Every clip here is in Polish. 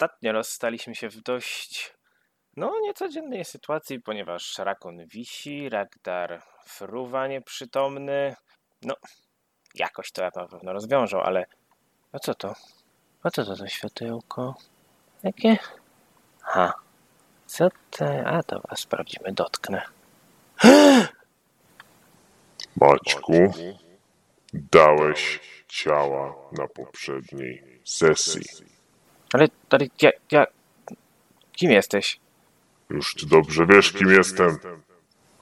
Ostatnio rozstaliśmy się w dość, no, niecodziennej sytuacji, ponieważ Rakon wisi, Ragdar fruwa nieprzytomny. No, jakoś to ja na pewno rozwiążą, ale... A co to? A co to za światełko? Jakie? Ha. Co te... A, to was sprawdzimy, dotknę. Maćku, dałeś ciała na poprzedniej sesji. Ale, ale ja, ja... Kim jesteś? Już ty dobrze wiesz, kim jestem.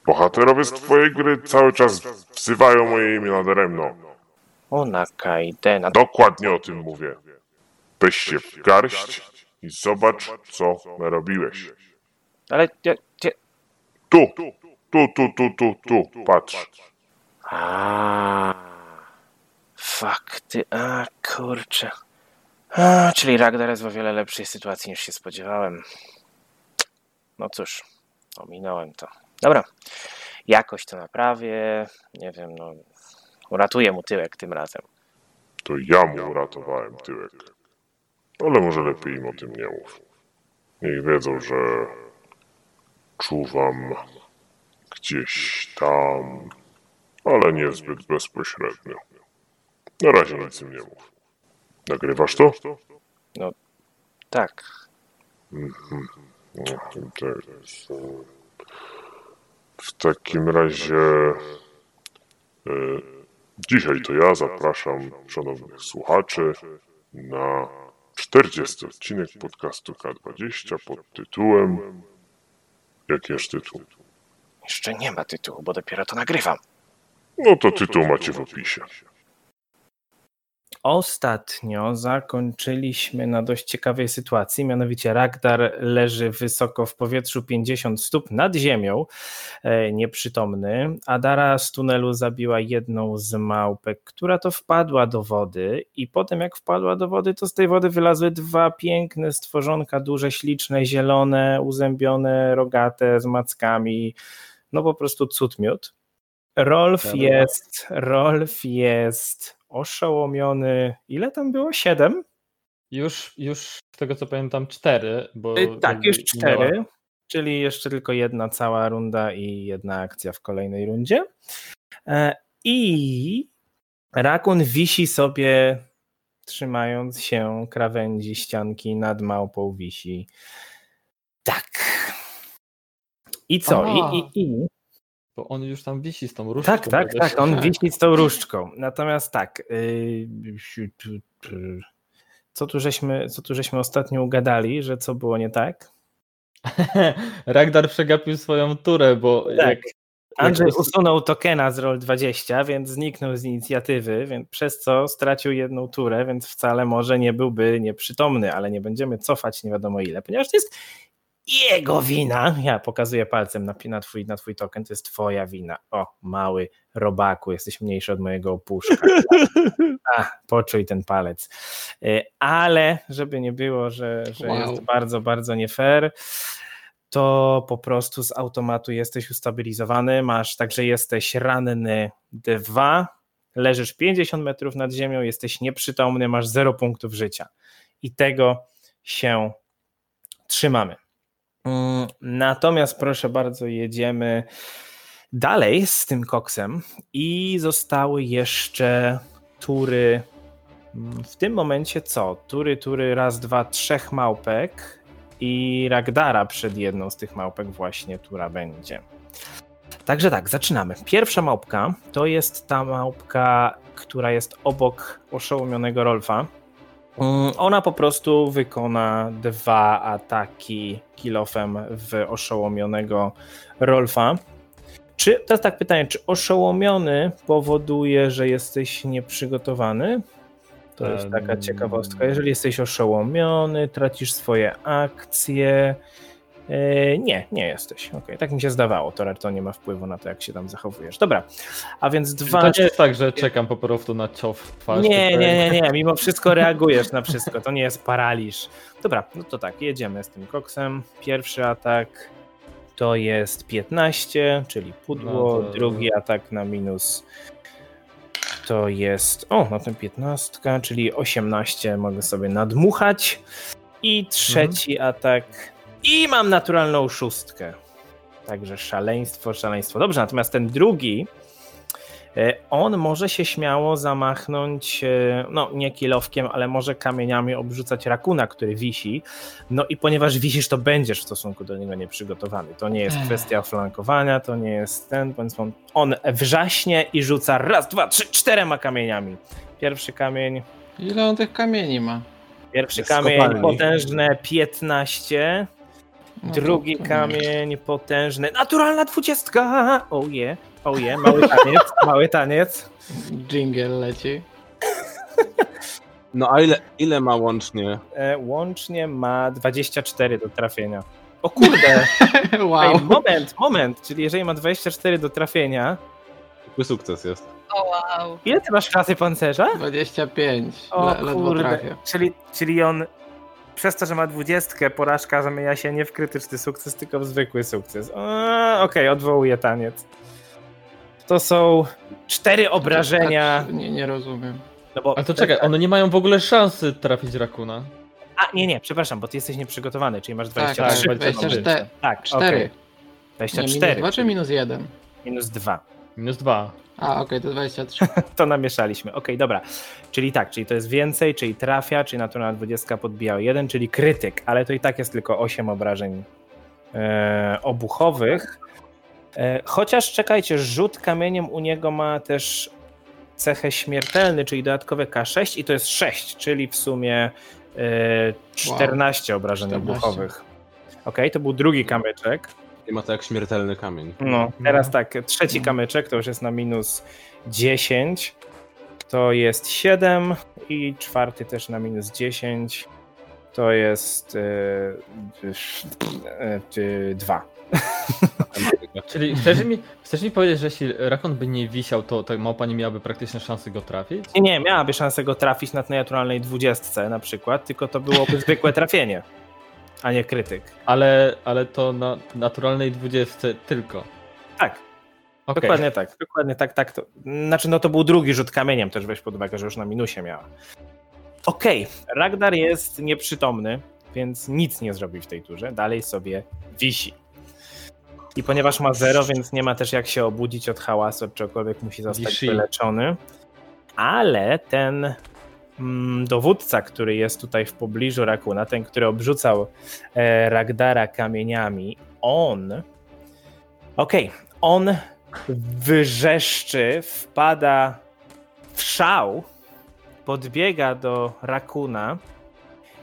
Bohaterowie z twojej gry cały czas wzywają moje imię nadaremno. Ona Kaidena. Dokładnie o tym mówię. Weź się w garść i zobacz, co narobiłeś. Ale ja... ja... Tu, tu, tu, tu, tu, tu, patrz. A, fakty, a kurczę. A, czyli Ragnar jest w o wiele lepszej sytuacji niż się spodziewałem. No cóż, ominąłem to. Dobra, jakoś to naprawię. Nie wiem, no. Uratuję mu tyłek tym razem. To ja mu uratowałem tyłek. Ale może lepiej im o tym nie mów. Niech wiedzą, że czuwam gdzieś tam, ale niezbyt bezpośrednio. Na razie nic im nie mów. Nagrywasz to? Tak. Mhm. No, jest, e, W takim razie e, dzisiaj to ja zapraszam szanownych słuchaczy na 40 odcinek podcastu K20 pod tytułem Jakiż tytuł? Jeszcze nie ma tytułu, bo dopiero to nagrywam. No to tytuł macie w opisie. Ostatnio zakończyliśmy na dość ciekawej sytuacji, mianowicie Ragdar leży wysoko w powietrzu 50 stóp nad ziemią, e, nieprzytomny. Adara z tunelu zabiła jedną z małpek, która to wpadła do wody i potem jak wpadła do wody, to z tej wody wylazły dwa piękne stworzonka, duże, śliczne, zielone, uzębione, rogate, z mackami. No po prostu cud miód. Rolf jest, Rolf jest oszołomiony. Ile tam było? Siedem? Już, już z tego co pamiętam cztery, bo... Y, Tak, już miała- cztery. Czyli jeszcze tylko jedna cała runda i jedna akcja w kolejnej rundzie. E, I Rakun wisi sobie, trzymając się krawędzi ścianki nad małpą wisi. Tak. I co? I, i, i Bo on już tam wisi z tą różdżką. Tak, tak, tak, on wisi z tą różdżką. Natomiast tak, yy, co tu żeśmy, co tu żeśmy ostatnio ugadali, że co było nie tak? Ragnar przegapił swoją turę, bo... Tak. Andrzej jak usunął tokena z Roll20, więc zniknął z inicjatywy, więc przez co stracił jedną turę, więc wcale może nie byłby nieprzytomny, ale nie będziemy cofać nie wiadomo ile, ponieważ to jest jego wina. Ja pokazuję palcem na, na, twój, na twój token, to jest twoja wina. O, mały robaku, jesteś mniejszy od mojego opuszka. A, poczuj ten palec. Y, Ale żeby nie było, że, że Wow. jest bardzo, bardzo nie fair, to po prostu z automatu jesteś ustabilizowany, masz, także jesteś ranny 2, leżysz 50 metrów nad ziemią, jesteś nieprzytomny, masz 0 punktów życia. I tego się trzymamy. Mm, Natomiast proszę bardzo, jedziemy dalej z tym koksem i zostały jeszcze tury. mm, W tym momencie co? Tury, tury, raz, dwa, trzech małpek i Ragdara przed jedną z tych małpek właśnie tura będzie. Także tak, zaczynamy. Pierwsza małpka to jest ta małpka, która jest obok oszołomionego Rolfa. Mm, Ona po prostu wykona dwa ataki kilofem w oszołomionego Rolfa. Czy, jest tak pytanie, czy oszołomiony powoduje, że jesteś nieprzygotowany? To jest taka ciekawostka. Jeżeli jesteś oszołomiony, tracisz swoje akcje. E, Nie, nie jesteś. Okej, tak mi się zdawało. To, to nie ma wpływu na to, jak się tam zachowujesz. Dobra, a więc dwa. To nie jest tak, że czekam po prostu na cios w twarz. Nie, nie, nie, nie. Mimo wszystko reagujesz na wszystko. To nie jest paraliż. Dobra, no to tak, jedziemy z tym koksem. Pierwszy atak to jest 15, czyli pudło. No to- Drugi atak na minus to jest. O, na tym 15, czyli 18 mogę sobie nadmuchać. I trzeci atak. I mam naturalną szóstkę. Także szaleństwo, szaleństwo. Dobrze, natomiast ten drugi. e, On może się śmiało zamachnąć, e, no nie kilowkiem, ale może kamieniami obrzucać rakuna, który wisi. No i ponieważ wisisz, to będziesz w stosunku do niego nieprzygotowany. To nie jest kwestia flankowania, to nie jest ten, więc on, on wrzaśnie i rzuca raz, dwa, trzy, czterema kamieniami. Pierwszy kamień, Ile on tych kamieni ma? pierwszy kamień potężne 15, No to- drugi to nie. kamień potężny, naturalna dwudziestka! Oje, oje, mały taniec, mały taniec. Jingle leci. No a ile, ile ma łącznie? E, łącznie ma 24 do trafienia. O kurde, wow. Ej, moment, moment, czyli jeżeli ma 24 do trafienia, Zwykły sukces jest. O wow. ile ty masz klasy pancerza? 25. O Le, kurde, czyli, czyli on przez to, że ma 20, porażka zamienia się nie w krytyczny sukces, tylko w zwykły sukces. Okej, odwołuję taniec. To są cztery obrażenia. Tak, nie, nie rozumiem. No bo, Ale to czekaj, one nie mają w ogóle szansy trafić Rakuna. A, nie, nie, przepraszam, bo ty jesteś nieprzygotowany, czyli masz Tak, 23. tak, 23. 24. Tak, 4. okej. Nie, 24, minus 2 czy minus 1? minus 2. Minus dwa. A, okej, to 23. To namieszaliśmy. Okej, dobra. Czyli tak, czyli to jest więcej, czyli trafia, czyli naturalna 20 podbija o 1, czyli krytyk, ale to i tak jest tylko 8 obrażeń e, obuchowych. E, chociaż czekajcie, rzut kamieniem u niego ma też cechę śmiertelny, czyli dodatkowe K6 i to jest 6, czyli w sumie e, 14 obrażeń 14. obuchowych. Okej, to był drugi kamyczek. Nie ma to jak śmiertelny kamień. No, teraz tak, trzeci kamyczek to już jest na minus 10. To jest 7 i czwarty też na minus 10. To jest e, 2. Czyli chcesz mi, chcesz mi powiedzieć, że jeśli Rakon by nie wisiał, to ta małpa nie miałaby praktyczne szansy go trafić? Nie, nie, miałaby szansę go trafić na naturalnej 20 na przykład, tylko to byłoby zwykłe trafienie, a nie krytyk. Ale, ale to na naturalnej 20 tylko. Tak, Okej. Dokładnie tak, dokładnie tak, tak. To, znaczy, no to był drugi rzut kamieniem, też weź pod uwagę, że już na minusie miała. Okej, Ragnar jest nieprzytomny, więc nic nie zrobi w tej turze, dalej sobie wisi. I ponieważ ma zero, więc nie ma też jak się obudzić od hałasu, od czegokolwiek musi zostać wyleczony. Ale ten dowódca, który jest tutaj w pobliżu Rakuna, ten, który obrzucał e, Ragdara kamieniami, on. Okej, on wyrzeszczy, wpada w szał, podbiega do Rakuna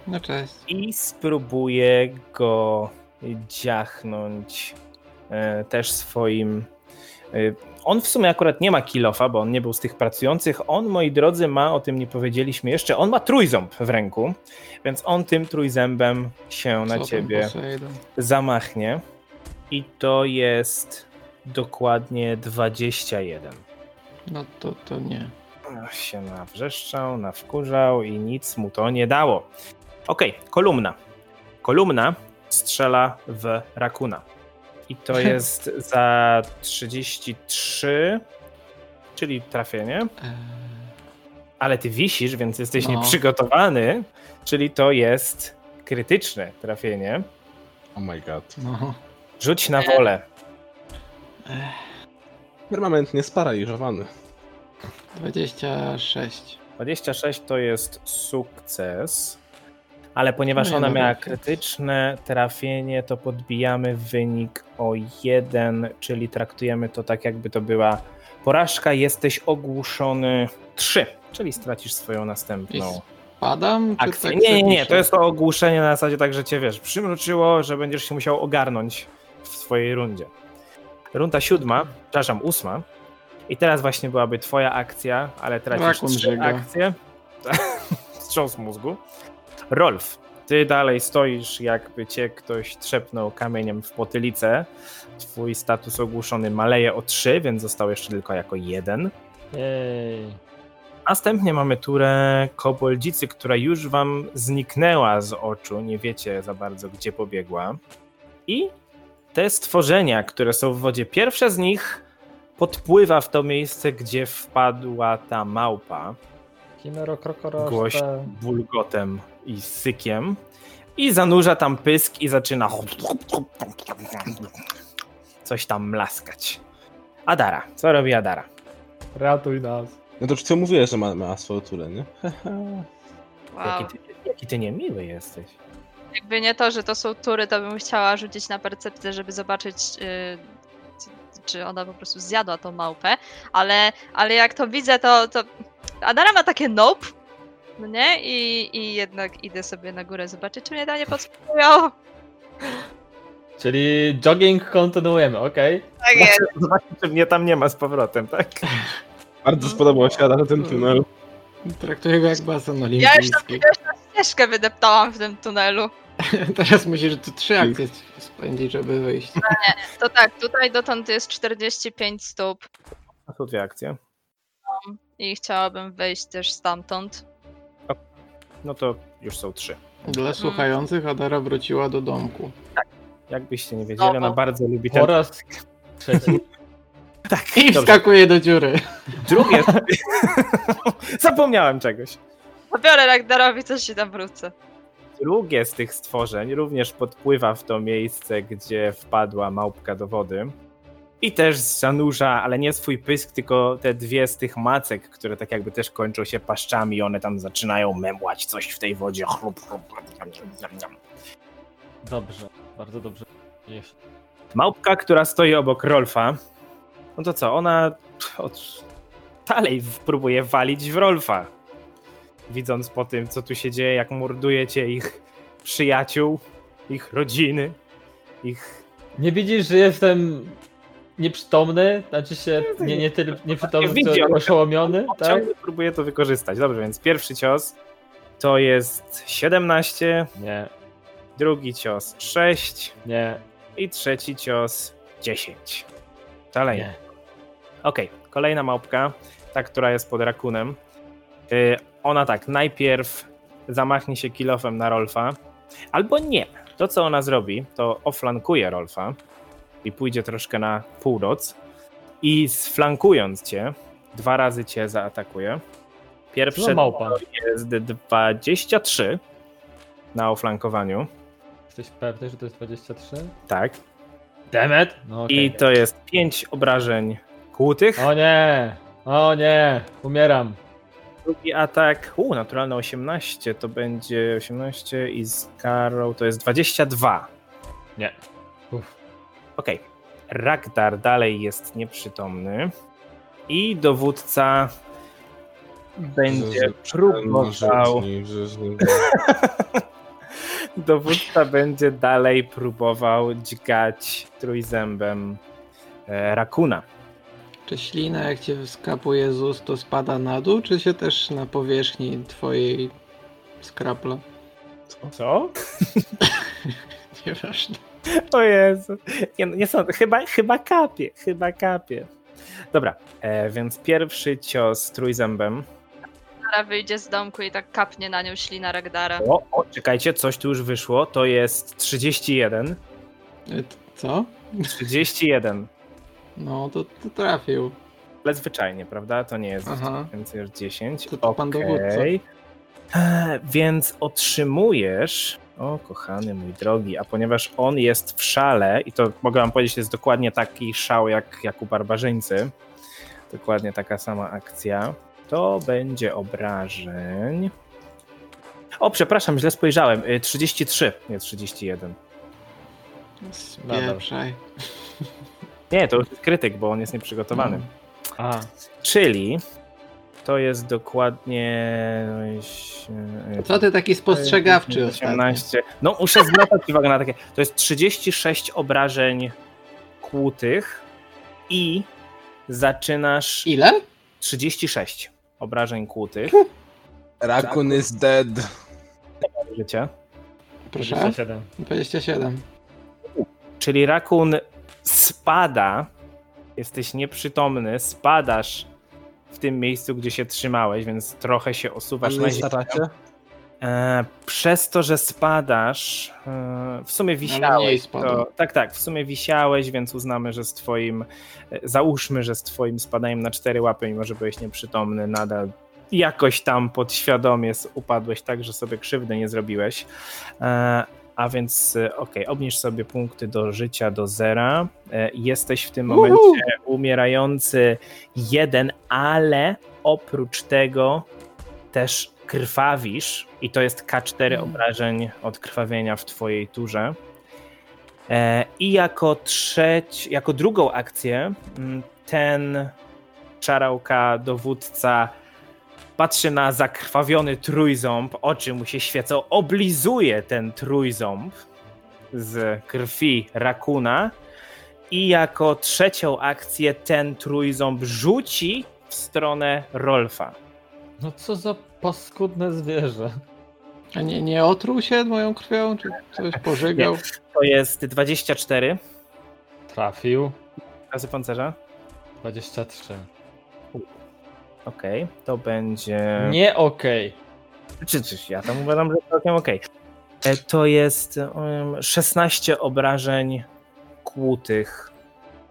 No cześć. i spróbuje go dziachnąć e, też swoim. On w sumie akurat nie ma kilofa, bo on nie był z tych pracujących. On, moi drodzy, ma, o tym nie powiedzieliśmy jeszcze, on ma trójząb w ręku, więc on tym trójzębem się na ciebie zamachnie. I to jest dokładnie 21. No to, to nie. Się nawrzeszczał, nawkurzał i nic mu to nie dało. Okej, kolumna. Kolumna strzela w Rakuna. I to jest za 33, czyli trafienie. Eee, Ale ty wisisz, więc jesteś No. nieprzygotowany, czyli to jest krytyczne trafienie. Oh my god. no. Rzuć na wolę. Permanentnie sparaliżowany. 26. 26 to jest sukces, ale ponieważ Nie ona no, miała wielkie. krytyczne trafienie, to podbijamy wynik o 1, czyli traktujemy to tak, jakby to była porażka. Jesteś ogłuszony 3, czyli stracisz swoją następną Padam? Akcję. tak Nie, nie, nie, to jest to ogłuszenie na zasadzie tak, że cię wiesz, przymruczyło, że będziesz się musiał ogarnąć w swojej rundzie. Runda siódma, przepraszam, ósma. I teraz właśnie byłaby twoja akcja, ale tracisz Rakun trzy akcje. Wstrząs mózgu. Rolf, ty dalej stoisz, jakby cię ktoś trzepnął kamieniem w potylicę. Twój status ogłuszony maleje o 3, więc został jeszcze tylko jako jeden. Jej. Następnie mamy turę koboldzicy, która już wam zniknęła z oczu. Nie wiecie za bardzo, gdzie pobiegła. I te stworzenia, które są w wodzie, pierwsze z nich podpływa w to miejsce, gdzie wpadła ta małpa. Głoś bulgotem i sykiem. I zanurza tam pysk i zaczyna coś tam mlaskać. Adara. Co robi Adara? Ratuj nas. No to co mówiłeś, że ma, ma asfalturę, nie? Wow. Jaki, ty, jaki ty niemiły jesteś. Jakby nie to, że to są tury, to bym chciała rzucić na percepcję, żeby zobaczyć, yy, czy ona po prostu zjadła tą małpę. Ale, ale jak to widzę, to, to Adara ma takie nope, no nie? I, I jednak idę sobie na górę zobaczyć, czy mnie tam nie podsłuchują. Czyli jogging kontynuujemy, okej. Tak jest. Zobaczmy, czy mnie tam nie ma z powrotem, tak? Bardzo spodobał się Ada ten tunel. Traktuję go jak basen Ja już tam olimpijski. tam ścieżkę wydeptałam w tym tunelu. Teraz musisz tu trzy akcje spędzić, żeby wyjść. To tak, tutaj dotąd jest 45 stóp A tu dwie akcje. i chciałabym wejść też stamtąd. No to już są trzy. Dla słuchających Adara wróciła do domku. Jakbyście nie wiedzieli, ona Znowu. bardzo lubi ten... Po raz trzeci. Tak, I dobrze. wskakuje do dziury. Drugie... Zapomniałem czegoś. Pobiorę Ragnarowi, coś i tam wrócę. Drugie z tych stworzeń również podpływa w to miejsce, gdzie wpadła małpka do wody. I też zanurza, ale nie swój pysk, tylko te dwie z tych macek, które tak jakby też kończą się paszczami, one tam zaczynają memłać coś w tej wodzie. Chrup, chrup. Dobrze, bardzo dobrze. Jeśli. Małpka, która stoi obok Rolfa, no to co, ona od... dalej próbuje walić w Rolfa. Widząc po tym, co tu się dzieje, jak mordujecie ich przyjaciół, ich rodziny, ich... Nie widzisz, że jestem nieprzytomny? Znaczy się nie, nie tyle nieprzytomny, Widzi, co ale- oszołomiony, tak? Ciągle próbuje to wykorzystać. Dobrze, więc pierwszy cios to jest 17, Nie, drugi cios 6 nie, i trzeci cios 10. Dalej. nie. Okej, kolejna małpka, ta, która jest pod rakunem. Y, ona tak, najpierw zamachnie się kilofem na Rolfa, albo nie. To, co ona zrobi, to oflankuje Rolfa i pójdzie troszkę na północ i sflankując cię, dwa razy cię zaatakuje. Pierwsze małpa? jest 23 na oflankowaniu, Jesteś pewny, że to jest 23? tak. Demet? No, okej. I to jest 5 obrażeń kłutych. O nie! O nie! Umieram. Drugi atak, u, naturalne 18, to będzie 18 i z karą to jest 22. Nie. Uff. Okej. Ragdar dalej jest nieprzytomny i dowódca będzie próbował dowódca będzie dalej próbował dźgać trójzębem e, rakuna. Czy ślina jak cię skapuje z ust, to spada na dół, czy się też na powierzchni twojej skrapla? Co? Nieważne. O Jezu. Nie, no, nie sądzę. Chyba, chyba kapie. Chyba kapie. Dobra, e, więc pierwszy cios trójzębem. Dara wyjdzie z domku i tak kapnie na nią ślina Ragdara. O, o, czekajcie, coś tu już wyszło. To jest 31. E, Co? 31. No, to, to trafił. Ale zwyczajnie, prawda? To nie jest Aha. więcej niż 10. To- to pan Okej. dowódca. E, Więc otrzymujesz. O, kochany mój drogi, a ponieważ on jest w szale, i to mogę wam powiedzieć, to jest dokładnie taki szał jak, jak u barbarzyńcy, dokładnie taka sama akcja, to będzie obrażeń. O, przepraszam, źle spojrzałem. Y, 33, nie 31. Spieprzaj. Nie, to już jest krytyk, bo on jest nieprzygotowany. A, Czyli to jest dokładnie. e, Co ty taki spostrzegawczy ostatnio? 18. No, muszę zwracać uwagę na takie. To jest 36 obrażeń kłutych i zaczynasz. Ile? 36 obrażeń kłutych. Rakun is dead. Życie. Proszę? 27. 27. Czyli rakun spada. Jesteś nieprzytomny, spadasz w tym miejscu, gdzie się trzymałeś, więc trochę się osuwasz na ziemię. E, przez to, że spadasz, e, w sumie wisiałeś. To, tak, tak, w sumie wisiałeś, więc uznamy, że z twoim, e, załóżmy, że z twoim spadaniem na cztery łapy, mimo że byłeś nieprzytomny, nadal jakoś tam podświadomie upadłeś tak, że sobie krzywdy nie zrobiłeś. A więc e, okej, obniż sobie punkty do życia do zera. E, Jesteś w tym Uhu. momencie umierający jeden, ale oprócz tego też krwawisz i to jest K4 obrażeń od krwawienia w twojej turze. E, I jako trzeć, jako drugą akcję mm, ten czarałka dowódca patrzy na zakrwawiony trójząb, oczy mu się świecą, oblizuje ten trójząb z krwi rakuna i jako trzecią akcję ten trójząb rzuci w stronę Rolfa. No co za paskudne zwierzę. A nie, nie otruł się moją krwią, czy coś pożygał? To jest 24 Trafił. razy pancerza. 23. Okej, to będzie. Nie okej. Czy, czy ja tam uważam, że całkiem okej. E, To jest um, 16 obrażeń kłutych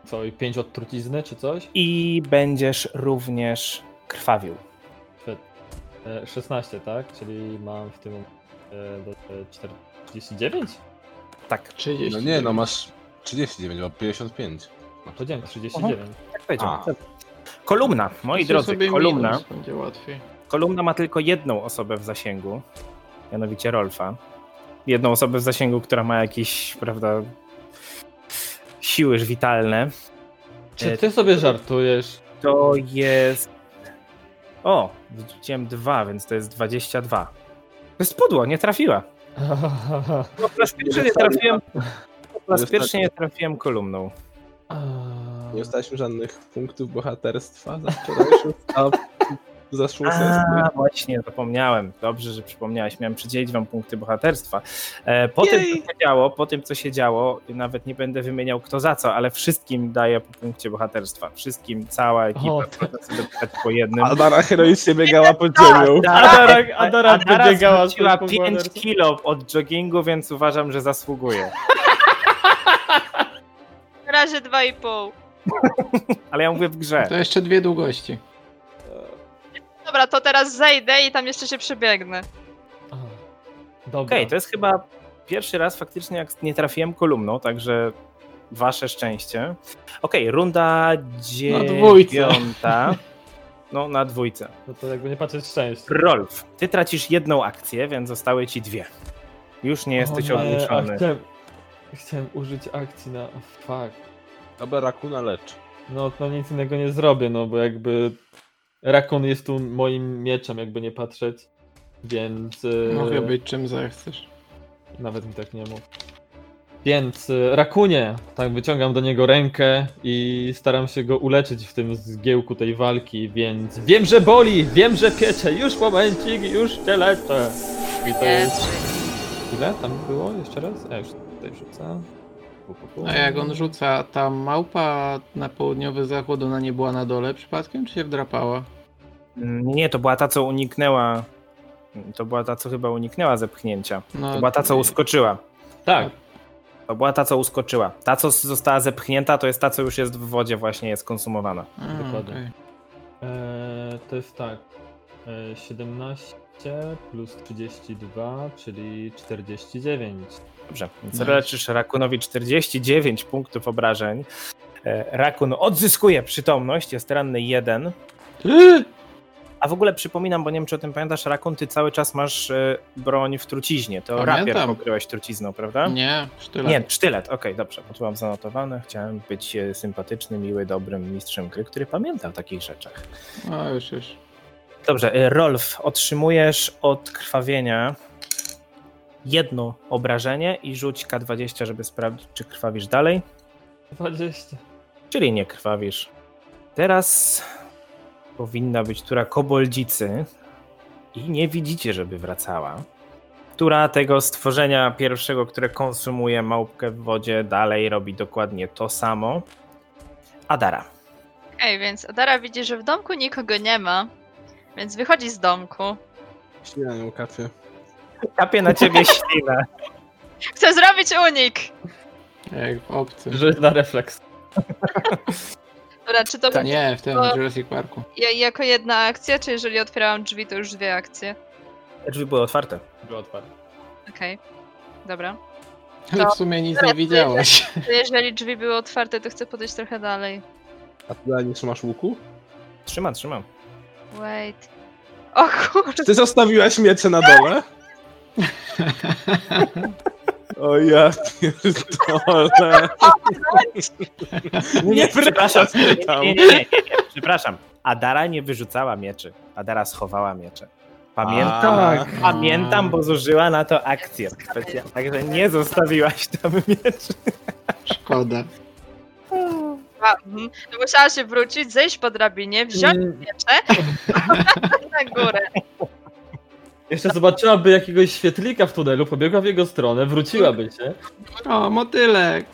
Co, i 5 od trucizny czy coś? i będziesz również krwawił. E, 16, tak? Czyli mam w tym e, do e, 49? Tak, 30. No nie, no masz 39, bo 55. Powiedziałem 39. tak powiedziałem. Kolumna, moi Weźcie drodzy, kolumna. minus, będzie łatwiej. Kolumna ma tylko jedną osobę w zasięgu, mianowicie Rolfa. Jedną osobę w zasięgu, która ma jakieś, prawda, siły witalne. Czy ty sobie żartujesz? To jest. O, wrzuciłem dwa, więc to jest 22. To jest pudło, nie trafiła. Po raz pierwszy nie trafiłem. Pierwszy nie trafiłem kolumną. Nie dostaliśmy żadnych punktów bohaterstwa za wczorajszą, a zaszłą sesję. A, właśnie, zapomniałem. Dobrze, że przypomniałeś. Miałem przydzielić wam punkty bohaterstwa. E, Po tym, co się działo, po tym, co się działo, nawet nie będę wymieniał kto za co, ale wszystkim daję po punkcie bohaterstwa. Wszystkim, cała ekipa, O, sobie po jednym. Adara heroicznie biegała pod ziemią. Adara, Adara Adara wybiegała zwróciła z 5 kilo od joggingu, więc uważam, że zasługuje. Na razie 2,5. Ale ja mówię w grze. To jeszcze dwie długości. Dobra, to teraz zejdę i tam jeszcze się przebiegnę. Dobra. Okej, to jest chyba pierwszy raz faktycznie, jak nie trafiłem kolumną, także wasze szczęście. Okej, runda dwójce. dziewiąta. No, na dwójce. No to jakby nie patrzeć szczęście. Rolf, ty tracisz jedną akcję, więc zostały ci dwie. Już nie jesteś O nie. Chciałem, chciałem użyć akcji na... Fuck. Dobra, rakuna lecz. No to nic innego nie zrobię, no bo jakby Rakon jest tu moim mieczem, jakby nie patrzeć. Więc. e, Mogę być czym zechcesz. Nawet mi tak nie mów. Więc e, Rakunie, tak wyciągam do niego rękę i staram się go uleczyć w tym zgiełku tej walki, więc wiem, że boli, wiem, że piecze, już momencik, już cię leczę. I to jest... Ile tam było? Jeszcze raz? Ja już tutaj wrzucę. A jak on rzuca, ta małpa na południowy zachód, ona nie była na dole przypadkiem, czy się wdrapała? Nie, to była ta, co uniknęła. To była ta, co chyba uniknęła zepchnięcia. No, To była ta, co uskoczyła. Tak, To była ta, co uskoczyła. Ta, co została zepchnięta, to jest ta, co już jest w wodzie, właśnie jest konsumowana. A, dokładnie. okej. Eee, to jest tak. Eee, 17 plus 32, czyli 49. Dobrze, więc Nice. leczysz Rakunowi 49 punktów obrażeń. E, Rakun odzyskuje przytomność, jest ranny jeden. A w ogóle przypominam, bo nie wiem, czy o tym pamiętasz, Rakun, ty cały czas masz e, broń w truciźnie. To Pamiętam. rapier pokryłeś trucizną, prawda? Nie, sztylet. Nie, sztylet, okej, dobrze, bo tu mam zanotowane. Chciałem być e, sympatyczny, miły, dobrym mistrzem gry, który pamięta o takich rzeczach. No już, już. Dobrze, Rolf, otrzymujesz od krwawienia jedno obrażenie i rzuć K20, żeby sprawdzić, czy krwawisz dalej, 20. czyli nie krwawisz. Teraz powinna być tura koboldzicy i nie widzicie, żeby wracała. Która tego stworzenia pierwszego, które konsumuje małpkę w wodzie, dalej robi dokładnie to samo. Adara. Ej, więc Adara widzi, że w domku nikogo nie ma, więc wychodzi z domku. Śniadanie kafie. Kapie na ciebie ślina. Chcę zrobić unik! Jak w obcym. Rzecz na refleks. Dobra, czy to Tak. będzie Nie, w tym To- Jurassic Parku. ja- jako jedna akcja, czy jeżeli otwierałam drzwi, to już dwie akcje? Drzwi były otwarte. Było otwarte. Okej. Dobra. Ale To- w sumie nic nie widziałaś. To jeżeli drzwi były otwarte, to chcę podejść trochę dalej. A ty dalej nie trzymasz łuku? Trzymam, trzymam. Wait. O kurde. Ty zostawiłaś miecze na dole? O ja pierdolę. Nie, przepraszam. Nie, nie, nie, nie, nie, przepraszam. Adara nie wyrzucała mieczy. Adara schowała miecze. Pamiętam, A. pamiętam, bo zużyła na to akcję specjalną. Także nie zostawiłaś tam mieczy. Szkoda. A, mhm. To musiała się wrócić, zejść po drabinie, wziąć Mm, miecze na górę. Jeszcze zobaczyłaby jakiegoś świetlika w tunelu, pobiegła w jego stronę, wróciłaby się. O, motylek.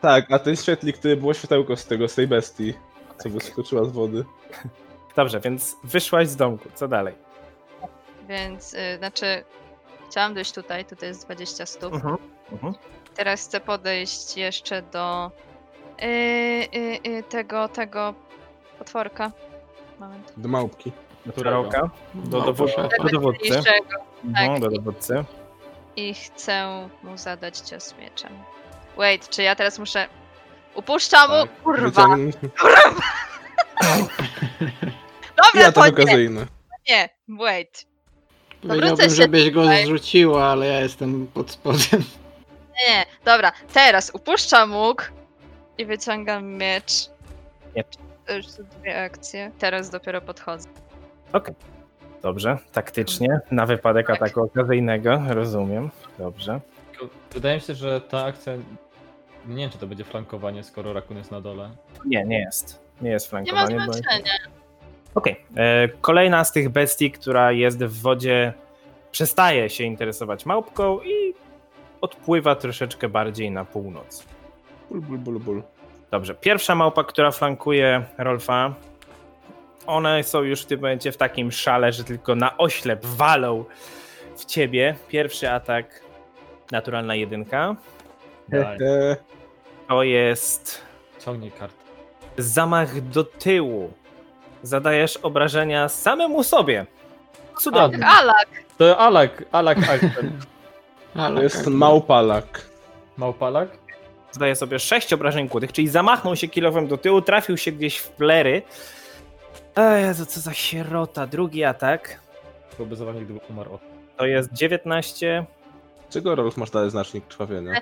Tak, a ten świetlik, który było światełko z tego, z tej bestii, co wyskoczyła z wody. Dobrze, więc wyszłaś z domku. Co dalej? Więc, y, znaczy, chciałam dojść tutaj, tutaj jest 20 stóp. Mhm. Mhm. Teraz chcę podejść jeszcze do y, y, y, tego, tego potworka. Moment. Do małpki. Do? Do, No, dowód, proszę. do dowódcy. Mhm, tak. do dowódcy. I chcę mu zadać cios mieczem. Wait, czy ja teraz muszę... Upuszczam mu? Tak. Kurwa! Kurwa! Dobra, Ja to to nie, wait. Powiedziałbym, się żebyś go tutaj. zrzuciła, ale ja jestem pod spodem. Nie, nie, dobra, teraz upuszczam łuk i wyciągam miecz. Miecz. To już są dwie akcje. Teraz dopiero podchodzę. Dobrze, taktycznie. Na wypadek Tak. ataku okazyjnego. Rozumiem. Dobrze. Wydaje mi się, że ta akcja... Nie wiem, czy to będzie flankowanie, skoro rakun jest na dole. Nie, nie jest. Nie jest Nie ma flankowanie. bo- znaczenia. Okej. E, Kolejna z tych bestii, która jest w wodzie, przestaje się interesować małpką i odpływa troszeczkę bardziej na północ. Bul, bul, bul, bul. Dobrze. Pierwsza małpa, która flankuje Rolfa, one są już w tym momencie w takim szale, że tylko na oślep walą w ciebie. Pierwszy atak, naturalna jedynka. E, To jest ciągnij kartę. zamach do tyłu. Zadajesz obrażenia samemu sobie. Cudownie. Tak, Alak! To Alak, Alak to jest małpalak. Małpalak? Zadaje sobie 6 obrażeń kłutych, czyli zamachnął się kilowem do tyłu, trafił się gdzieś w plery. Ej, Jezu, co za sierota. Drugi atak Byłby zabawnie, gdyby umarł to jest 19. Czego Rolf masz dalej znacznik krwawienia?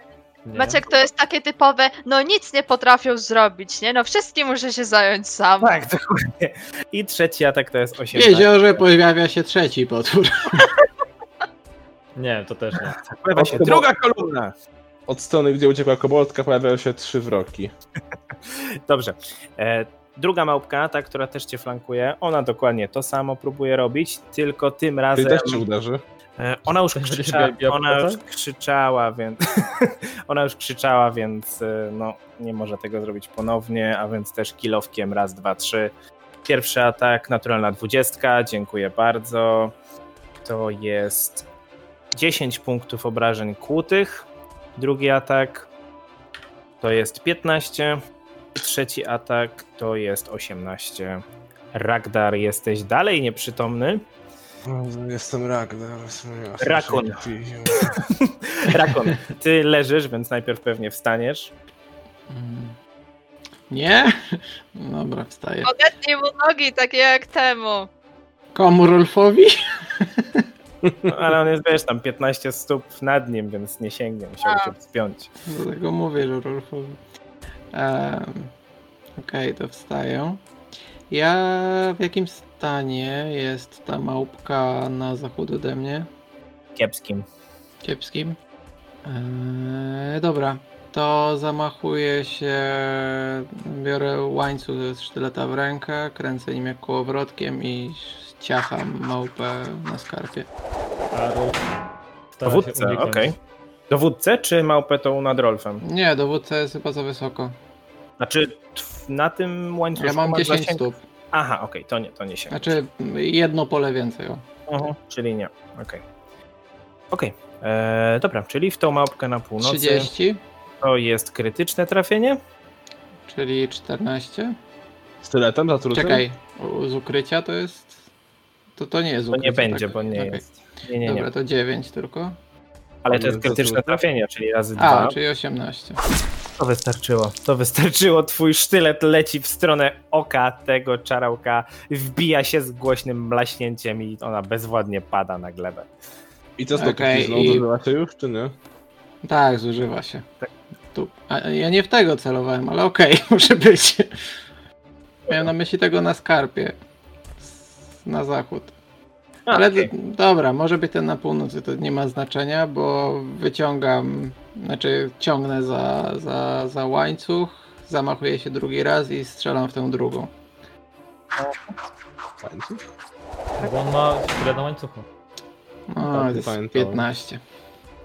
Nie. Maciek, to jest takie typowe, no nic nie potrafią zrobić, nie? No wszystkim muszę się zająć sam. Tak, dokładnie. I trzeci atak to jest 18. W jeziorze pojawia się trzeci potwór. Nie, to też nie. Pojawia się druga kolumna. Od strony, gdzie uciekła koboldka, pojawiają się trzy wroki. Dobrze. E, druga małpka, ta, która też cię flankuje, ona dokładnie to samo próbuje robić, tylko tym Ty razem... też cię uderzy. E, Ona już, Też krzycza, ona już krzyczała, więc ona już krzyczała, więc e, no, nie może tego zrobić ponownie, a więc też kilowkiem raz, dwa, trzy. Pierwszy atak, naturalna dwudziestka, dziękuję bardzo. To jest 10 punktów obrażeń kłutych. Drugi atak to jest 15. Trzeci atak to jest 18. Ragdar, jesteś dalej nieprzytomny. Jestem Ragnar. Rakun. Rakon, ty leżysz, więc najpierw pewnie wstaniesz. Mm. Nie? Dobra, wstaję. Odetnij mu nogi, takie jak temu. Komu Rolfowi? No, ale on jest, wiesz, tam 15 stóp nad nim, więc nie sięgnie, musiał się wspiąć. Dlatego mówię, że Rolfowi. Um, Okej, to wstaję. Ja w jakim stanie jest ta małpka na zachód ode mnie? Kiepskim. Kiepskim. Eee, dobra, to zamachuję się, biorę łańcuch ze sztyleta w rękę, kręcę nim jak kołowrotkiem i ciacham małpę na skarpie. Dowódcę, okej. Dowódcę czy małpę tą nad Rolfem? Nie, dowódca jest chyba za wysoko. Znaczy na tym łańcuszku Ja mam masz 10 zasięg- stóp. Aha, okej, to nie, to nie się. Znaczy jedno pole więcej. O. Mhm, czyli nie, okej. Okej, e, dobra, czyli w tą małpkę na północy 30, to jest krytyczne trafienie. czyli 14. Styletem zatrucym? Czekaj, z ukrycia to jest... To, to nie jest To ukrycie. nie będzie, tak? bo nie Okej. jest. Nie, nie, nie. Dobra, to 9 tylko. Ale to jest to krytyczne trafienie, czyli razy A, dwa. czyli 18. To wystarczyło. To wystarczyło. Twój sztylet leci w stronę oka tego czarałka, wbija się z głośnym blaśnięciem i ona bezwładnie pada na glebę. I co z Okej, okay, i- się już, czy nie? Tak, zużywa się. Tak. Tu. A ja nie w tego celowałem, ale okej, może być. Miałem na myśli tego na skarpie. Na zachód. Ale d- dobra, może być ten na północy, to nie ma znaczenia, bo wyciągam, znaczy ciągnę za, za, za łańcuch, zamachuję się drugi raz i strzelam w tę drugą. Łańcuch? Bo on ma tyle na łańcuchu. No, Tak, jest pamiętałem. 15.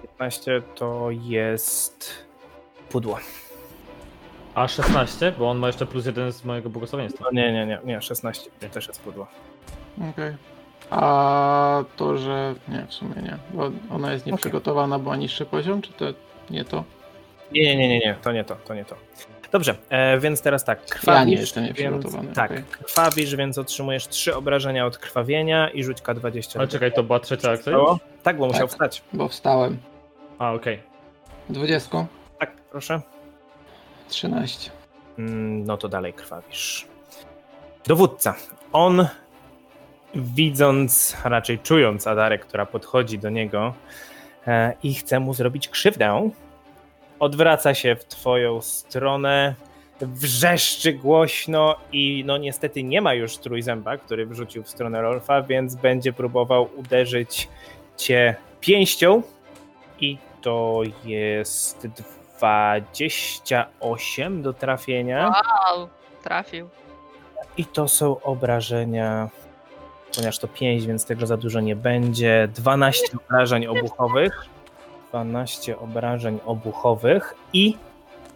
15 to jest pudło. A 16, bo on ma jeszcze plus jeden z mojego błogosławieństwa. No nie, nie, nie, nie, 16 to też jest pudło. Okej. A to, że. Nie, w sumie nie. Bo ona jest nieprzygotowana, bo ma niższy poziom, czy to nie to? Nie, nie, nie, nie, nie, to nie to, to nie to. Dobrze, e, więc teraz tak, Ja krwawisz, nie jestem nieprzygotowany, Więc, tak, okej. krwawisz, więc otrzymujesz 3 obrażenia od krwawienia i rzuć K20. Ale czekaj, to była trzecia akcja? Tak, bo musiał Tak. wstać. Bo wstałem. A, okej. 20, Tak, proszę. 13. Mm, no to dalej krwawisz. Dowódca. On, widząc, a raczej czując Adarę, która podchodzi do niego e, i chce mu zrobić krzywdę, odwraca się w twoją stronę, wrzeszczy głośno i no niestety nie ma już trójzęba, który wrzucił w stronę Rolfa, więc będzie próbował uderzyć cię pięścią i to jest 28 do trafienia. Wow, trafił. I to są obrażenia, ponieważ to 5, więc tego za dużo nie będzie. 12 obrażeń obuchowych. 12 obrażeń obuchowych i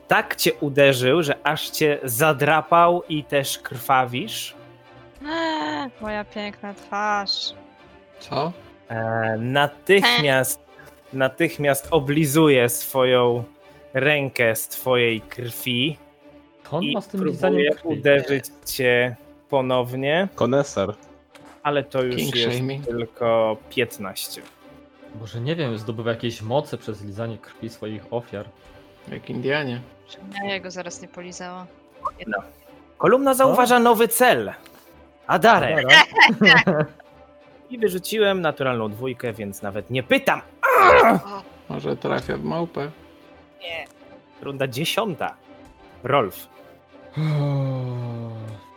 tak cię uderzył, że aż cię zadrapał i też krwawisz. Eee, moja piękna twarz. Co? E, natychmiast, natychmiast oblizuje swoją rękę z twojej krwi On i ma z tym próbuje uderzyć cię ponownie. Koneser. Ale to już King jest shaming. tylko 15. Może nie wiem, zdobywa jakieś moce przez lizanie krwi swoich ofiar. Jak Indianie. Ja jego zaraz nie polizała. Kolumna zauważa nowy cel. Adarę. I wyrzuciłem naturalną dwójkę, więc nawet nie pytam. Może trafia w małpę. Runda dziesiąta. Rolf.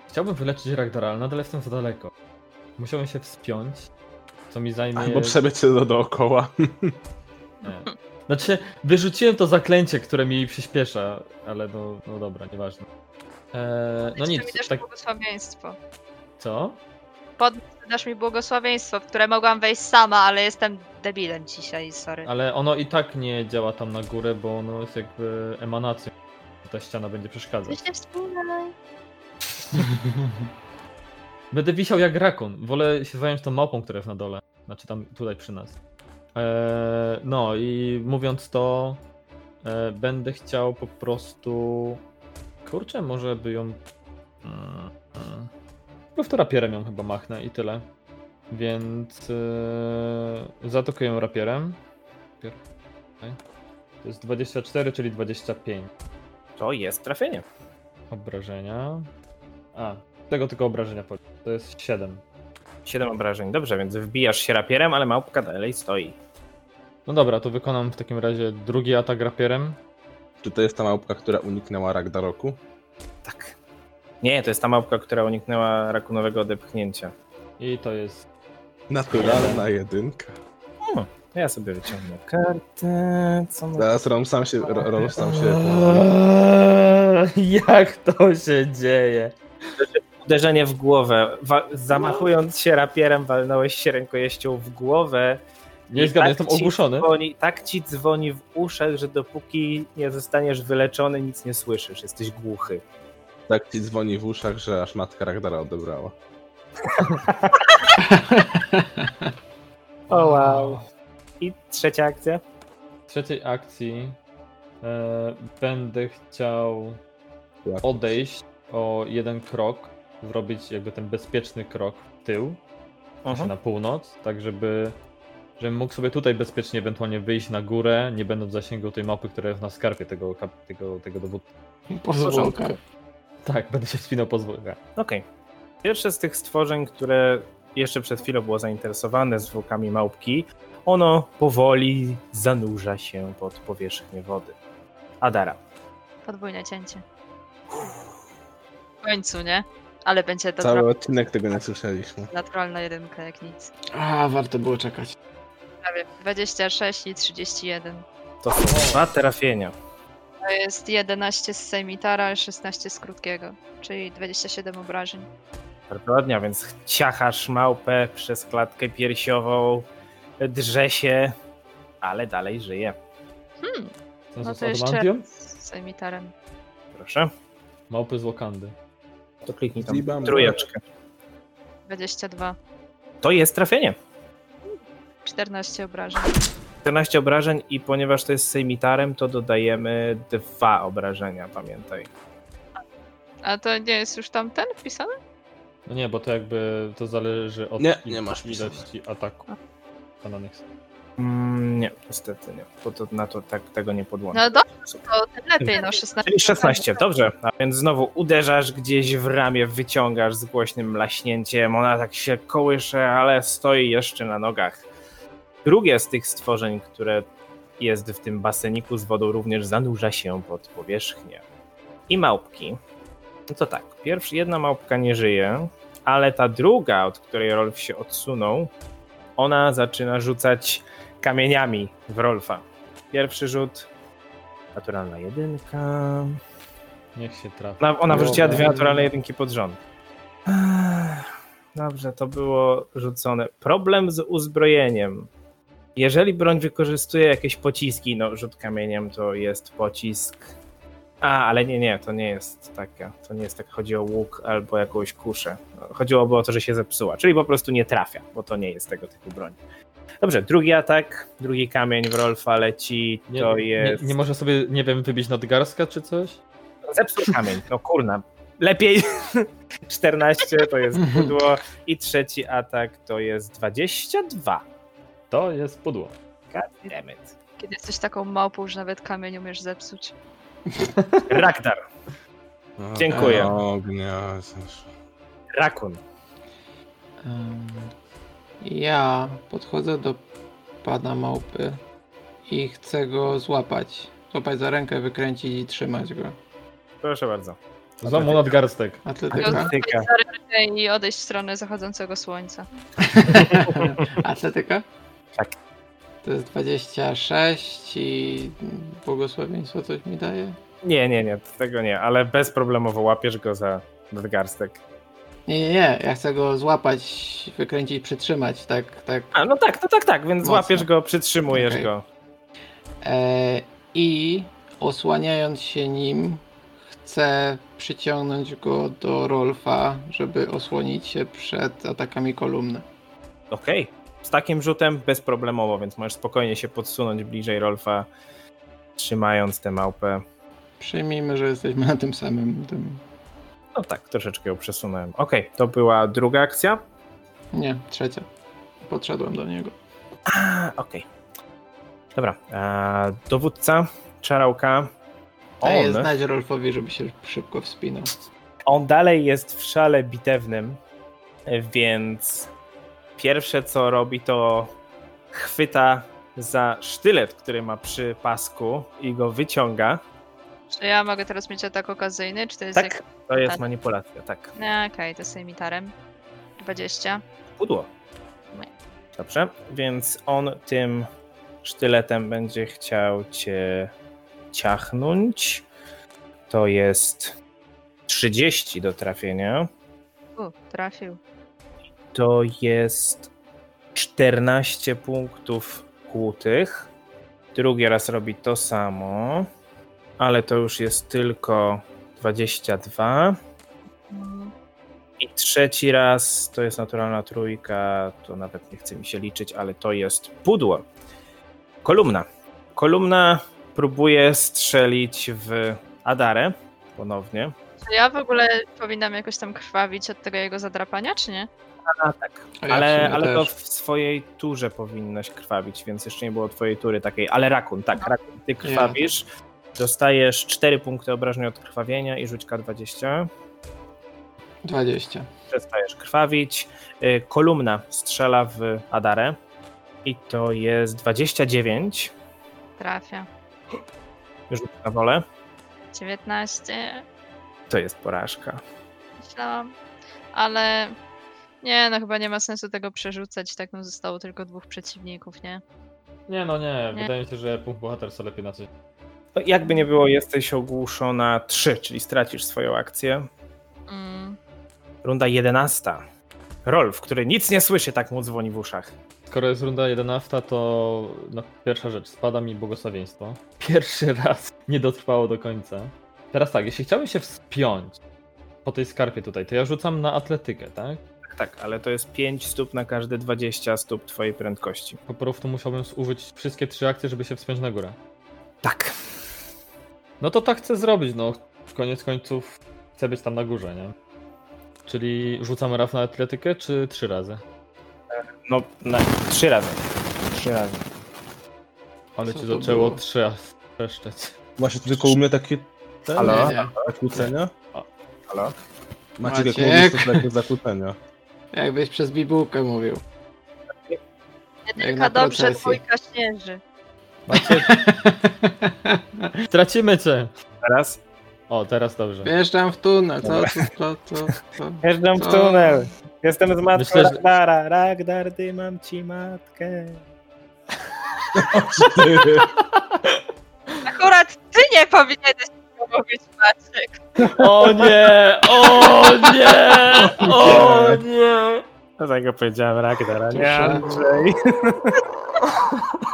Chciałbym wyleczyć Ragdara, ale nadal jestem za daleko. Musiałem się wspiąć, co mi zajmie... Albo do dookoła. Nie. Znaczy, wyrzuciłem to zaklęcie, które mi przyspiesza, ale no, no dobra, nieważne. Eee, no mi nic, dasz tak, błogosławieństwo. co? Dasz mi błogosławieństwo, w które mogłam wejść sama, ale jestem debilem dzisiaj, sorry. Ale ono i tak nie działa tam na górę, bo ono jest jakby emanacją. Ta ściana będzie przeszkadzać. Weź nie wspominaj. Będę wisiał jak rakun. Wolę się zająć tą małpą, która jest na dole. Znaczy tam tutaj przy nas. Eee, no i mówiąc to, e, będę chciał po prostu. Kurczę, może by ją. Mm, mm. Po prostu rapierem ją chyba machnę i tyle. Więc e, zaatakuję rapierem. To jest 24, czyli 25 To jest trafienie. obrażenia. A, tego tylko obrażenia powiem. To jest 7. 7 obrażeń. Dobrze, więc wbijasz się rapierem, ale małpka dalej stoi. No dobra, to wykonam w takim razie drugi atak rapierem. Czy to jest ta małpka, która uniknęła Ragdaroku? Tak. Nie, to jest ta małpka, która uniknęła rakunowego odepchnięcia. I to jest. Naturalna jedynka. Hmm, to ja sobie wyciągnę kartę. Co. Zaraz Ron sam się, Ro- Ron sam się Eee, Jak to się dzieje? Uderzenie w głowę. Wa- zamachując się rapierem, walnąłeś się rękojeścią w głowę. Nie zgadzam, tak jestem ogłuszony. Dzwoni, tak ci dzwoni w uszach, że dopóki nie zostaniesz wyleczony, nic nie słyszysz. Jesteś głuchy. tak ci dzwoni w uszach, że aż matka Ragdara odebrała. O wow. I trzecia akcja? W trzeciej akcji e, będę chciał odejść o jeden krok, zrobić jakby ten bezpieczny krok w tył, uh na północ, tak żeby, żebym mógł sobie tutaj bezpiecznie ewentualnie wyjść na górę, nie będąc w zasięgu tej mapy, która jest na skarpie tego, tego, tego dowódcy. Pozwolka. Tak, będę się wspinał po zwłokach. Okej. Pierwsze z tych stworzeń, które jeszcze przed chwilą było zainteresowane zwłokami małpki, ono powoli zanurza się pod powierzchnię wody. Adara. Podwójne cięcie. W końcu, nie? Ale będzie to Cały odcinek tego nie słyszeliśmy. naturalna jedynka jak nic. A, warto było czekać. Prawie 26 i 31. To są dwa trafienia. To jest 11 z semitara, 16 z krótkiego, czyli 27 obrażeń. Bardzo ładnie, a więc ciachasz małpę przez klatkę piersiową, drze się, ale dalej żyje. Hmm, Co no z to jeszcze z semitarem. Proszę. Małpy z Wakandy. To kliknij tam Zibam. trójeczkę. 22. To jest trafienie. 14 obrażeń. 14 obrażeń i ponieważ to jest sejmitarem, to dodajemy dwa obrażenia, pamiętaj. A to nie jest już tam ten wpisany? No nie, bo to jakby to zależy od Nie, nie masz ilości ataku. Kanonyx. Mm, nie, niestety nie, bo to na to tak, tego nie podłączę. No dobrze, to tym lepiej, no 16. Czyli 16, dobrze. A więc znowu uderzasz gdzieś w ramię, wyciągasz z głośnym mlaśnięciem. Ona tak się kołysze, ale stoi jeszcze na nogach. Drugie z tych stworzeń, które jest w tym baseniku z wodą, również zanurza się pod powierzchnię. I małpki. No to tak, pierwsza jedna małpka nie żyje, ale ta druga, od której Rolf się odsunął, ona zaczyna rzucać kamieniami w Rolfa. Pierwszy rzut Naturalna jedynka. Niech się trafi. Ona, ona wyrzuciła dwie naturalne jedynki pod rząd. Dobrze, to było rzucone. Problem z uzbrojeniem. Jeżeli broń wykorzystuje jakieś pociski, no rzut kamieniem to jest pocisk. A, ale nie, nie, to nie jest taka. To nie jest tak, chodzi o łuk albo jakąś kuszę. Chodziłoby o to, że się zepsuła, czyli po prostu nie trafia, bo to nie jest tego typu broń. Dobrze, drugi atak, drugi kamień w Rolfa leci, Nie, to nie, jest... nie może sobie, nie wiem, wybić nadgarstka czy coś? Zepsuł kamień, no kurna. Lepiej 14 to jest pudło i trzeci atak to jest 22. To jest pudło. God damn it. Kiedy jesteś taką małpą, że nawet kamień umiesz zepsuć. Ragdar, Dziękuję. Ognia. rakun. Ja podchodzę do pana małpy i chcę go złapać. Złapać za rękę, wykręcić i trzymać go. Proszę bardzo. Złam mu nadgarstek. Atletyka? Atletyka. Za rękę I odejść w stronę zachodzącego słońca. Atletyka? Tak. To jest 26 i błogosławieństwo coś mi daje? Nie, nie, nie, tego nie, ale bezproblemowo łapiesz go za nadgarstek. Nie, nie, nie. Ja chcę go złapać, wykręcić, przytrzymać, tak, tak. A, no tak, no tak, tak, więc Mocno. łapiesz go, przytrzymujesz Okej. go. E, I osłaniając się nim, chcę przyciągnąć go do Rolfa, żeby osłonić się przed atakami kolumny. Okej. Z takim rzutem bezproblemowo, więc możesz spokojnie się podsunąć bliżej Rolfa, trzymając tę małpę. Przyjmijmy, że jesteśmy na tym samym. Tym... No tak, troszeczkę ją przesunąłem. Okej, to była druga akcja. Nie, trzecia. Podszedłem do niego. A, Okej. Dobra, a, dowódca, czarałka. Daję On, znać Rolfowi, żeby się szybko wspinał. on dalej jest w szale bitewnym, więc pierwsze co robi to chwyta za sztylet, który ma przy pasku i go wyciąga. Czy ja mogę teraz mieć atak okazyjny, czy to jest Tak, jak... to jest Tak. manipulacja, tak. Nie, okej, to jest semitarem. 20. Pudło. Dobrze, więc on tym sztyletem będzie chciał cię ciachnąć. To jest 30 do trafienia. U, trafił. To jest 14 punktów kłutych. Drugi raz robi to samo, ale to już jest tylko 22. Mm, I trzeci raz to jest naturalna trójka, to nawet nie chce mi się liczyć, ale to jest pudło. Kolumna. Kolumna próbuje strzelić w Adarę ponownie. Czy ja w ogóle powinnam jakoś tam krwawić od tego jego zadrapania, czy nie? A tak. Ja Ale, ale to w swojej turze powinnaś krwawić, więc jeszcze nie było twojej tury takiej. Ale rakun, tak, rakun, ty krwawisz. Dostajesz 4 punkty obrażeń od krwawienia i rzuć K20. 20. Przestajesz krwawić. Y, Kolumna strzela w Adarę. I to jest 29. Trafia. Rzuć na wolę. 19. To jest porażka. Myślałam. Ale nie, no chyba nie ma sensu tego przerzucać. Tak no zostało tylko dwóch przeciwników, nie? Nie no nie, Nie. wydaje mi się, że punkt bohaterstwa lepiej na coś. No, jakby nie było, jesteś ogłuszona 3, czyli stracisz swoją akcję. Mm. Runda 11. Rolf, który nic nie słyszy, tak mu dzwoni w uszach. Skoro jest runda 11, to no, pierwsza rzecz, spada mi błogosławieństwo. Pierwszy raz nie dotrwało do końca. Teraz tak, jeśli chciałbym się wspiąć po tej skarpie tutaj, to ja rzucam na atletykę, tak? Tak, tak, ale to jest 5 stóp na każde 20 stóp twojej prędkości. Po prostu musiałbym użyć wszystkie trzy akcje, żeby się wspiąć na górę. Tak. No to tak chcę zrobić, no. W koniec końców chcę być tam na górze, nie? Czyli rzucam raz na atletykę, czy trzy razy? No, na, trzy razy. Trzy razy. Ale Co ci to zaczęło było? trzy razy trzeszczeć. Macie tylko u mnie takie te, Halo? Nie, nie. zakłócenia? Halo? Macie Maciek? tylko u mnie to takie zakłócenia. Jakbyś przez bibułkę mówił. Jedynka na dobrze, procesji. dwójka śnieży. Macie... Tracimy cię! Teraz? O, teraz dobrze. Wjeżdżam w tunel, co, co, co, co, co? Jeżdżam w tunel. Jestem z matką Myślę, że- Ragdara. Ragdar, ty mam ci matkę. Akurat ty nie powinieneś tego mówić, Maciek. O nie! O nie! O nie! Dlatego powiedziałem Ragdara, nie. Andrzej.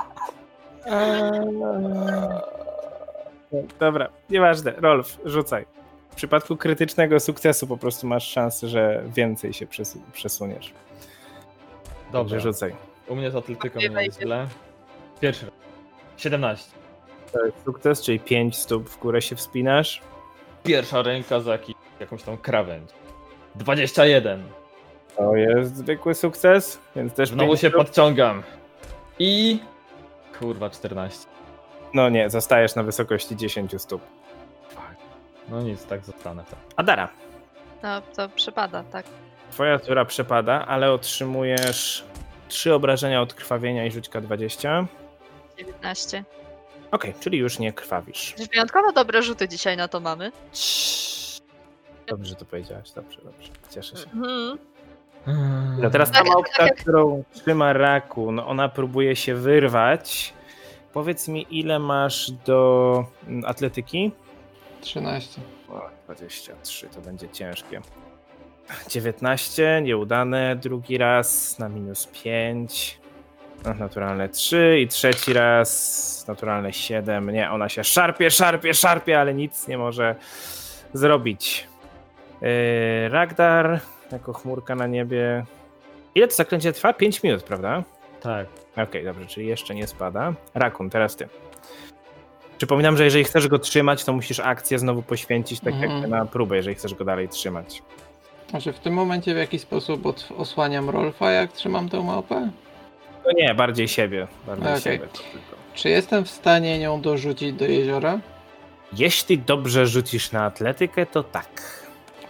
Dobra, nieważne. Rolf, rzucaj. W przypadku krytycznego sukcesu po prostu masz szansę, że więcej się przesu- przesuniesz. Dobrze, Dobrze, rzucaj. u mnie z atletyką Nie nie jest źle. Pierwszy raz. 17. To jest sukces, czyli 5 stóp w górę się wspinasz. Pierwsza ręka za jakiś, jakąś tą krawędź. 21. To jest zwykły sukces, więc też Znowu się stóp. podciągam. I... Kurwa, 14. No nie, zostajesz na wysokości 10 stóp. No nic, tak zostanę. Tak. Adara, No to przypada, tak. twoja tura przepada, ale otrzymujesz 3 obrażenia od krwawienia i rzućka 20. 19. Okej, czyli już nie krwawisz. Wyjątkowo dobre rzuty dzisiaj na to mamy. Dobrze że to powiedziałaś, dobrze, dobrze. Cieszę się. Mhm. No teraz ta Tak, małpka, którą trzyma rakun, ona próbuje się wyrwać. Powiedz mi, ile masz do mm, atletyki? 13. O, 23, to będzie ciężkie. 19, nieudane. Drugi raz na minus 5. No, naturalne 3 i trzeci raz naturalne 7. Nie, ona się szarpie, szarpie, szarpie, ale nic nie może zrobić. Yy, Ragdar jako chmurka na niebie. Ile to zaklęcie trwa? 5 minut, prawda? Tak. Okej, dobrze, czyli jeszcze nie spada. Rakun, teraz ty. Przypominam, że jeżeli chcesz go trzymać, to musisz akcję znowu poświęcić, tak Mhm. jak na próbę, jeżeli chcesz go dalej trzymać. Znaczy w tym momencie w jakiś sposób od, osłaniam Rolfa, jak trzymam tę małpę? No nie, bardziej siebie. Bardziej Okej. siebie to tylko. Czy jestem w stanie nią dorzucić do jeziora? Jeśli dobrze rzucisz na atletykę, to tak.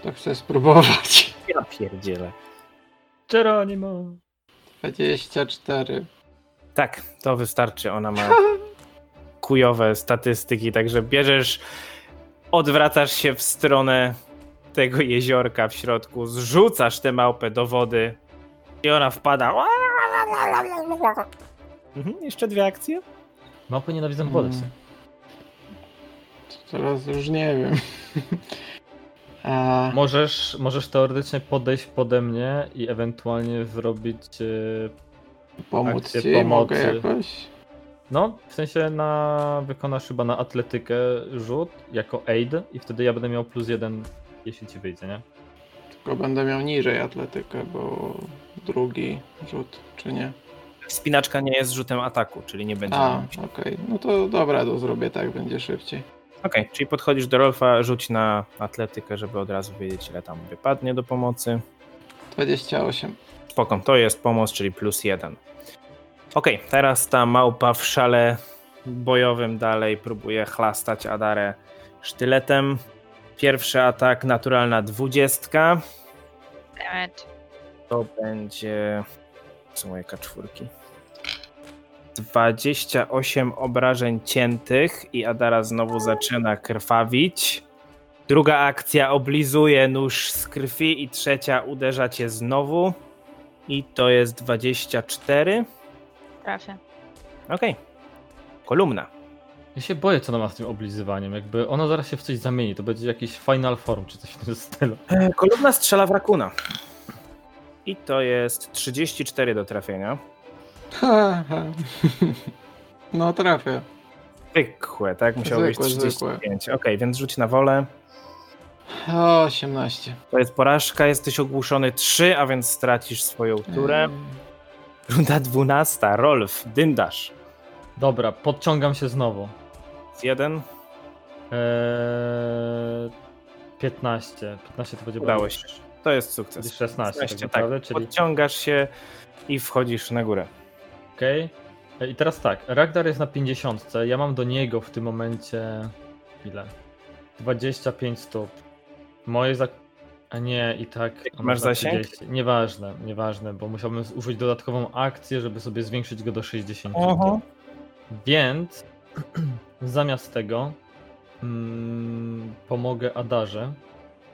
To chcę spróbować. Ja pierdzielę. Geronimo. 24. Tak, to wystarczy. Ona ma kujowe statystyki, także bierzesz, odwracasz się w stronę tego jeziorka w środku, zrzucasz tę małpę do wody i ona wpada. Mhm, jeszcze dwie akcje? Małpy nienawidzą wody. Mm. Teraz już nie wiem. A, Możesz, możesz teoretycznie podejść pode mnie i ewentualnie zrobić. e, pomóc akcję ci pomocy. mogę jakoś? No, w sensie na. Wykonasz chyba na atletykę rzut jako aid i wtedy ja będę miał plus jeden, jeśli ci wyjdzie, nie? Tylko będę miał niżej atletykę, bo drugi rzut, czy nie? Spinaczka nie jest rzutem ataku, czyli nie będzie. A, okej. No to dobra, to zrobię tak, będzie szybciej. Okej, czyli podchodzisz do Rolfa, rzuć na atletykę, żeby od razu wiedzieć, ile tam wypadnie do pomocy. 28. Spoko, to jest pomoc, czyli plus jeden. Okej, teraz ta małpa w szale bojowym dalej próbuje chlastać Adarę sztyletem. Pierwszy atak, naturalna dwudziestka. To będzie. Co moje kaczwórki? 28 obrażeń ciętych i Adara znowu zaczyna krwawić. Druga akcja oblizuje nóż z krwi i trzecia uderza cię znowu. I to jest 24. Trafię. Okej. Kolumna. Ja się boję, co ona ma z tym oblizywaniem. Jakby ona zaraz się w coś zamieni, to będzie jakiś final form czy coś w tym stylu. E, Kolumna strzela w rakuna. I to jest 34 do trafienia. Ha, ha. No trafię. Zwykłe, tak? Musiało być Zwykłe, 35. Okej, więc rzuć na wolę. 18. To jest porażka, jesteś ogłuszony 3, a więc stracisz swoją turę. Mm. Runda 12, Rolf, dyndasz. Dobra, podciągam się znowu. Z 1, Eee, 15. 15 to będzie udało się. To jest sukces. 16 tak 16, naprawdę, tak. czyli Podciągasz się i wchodzisz na górę. Okej. E, I teraz tak, Ragnar jest na 50. Ja mam do niego w tym momencie ile? 25 stóp. Moje za... A nie, i tak. Masz ma zasięg? 30. Nieważne, nieważne, bo musiałbym użyć dodatkową akcję, żeby sobie zwiększyć go do 60. Oho. Więc zamiast tego mm, pomogę Adarze.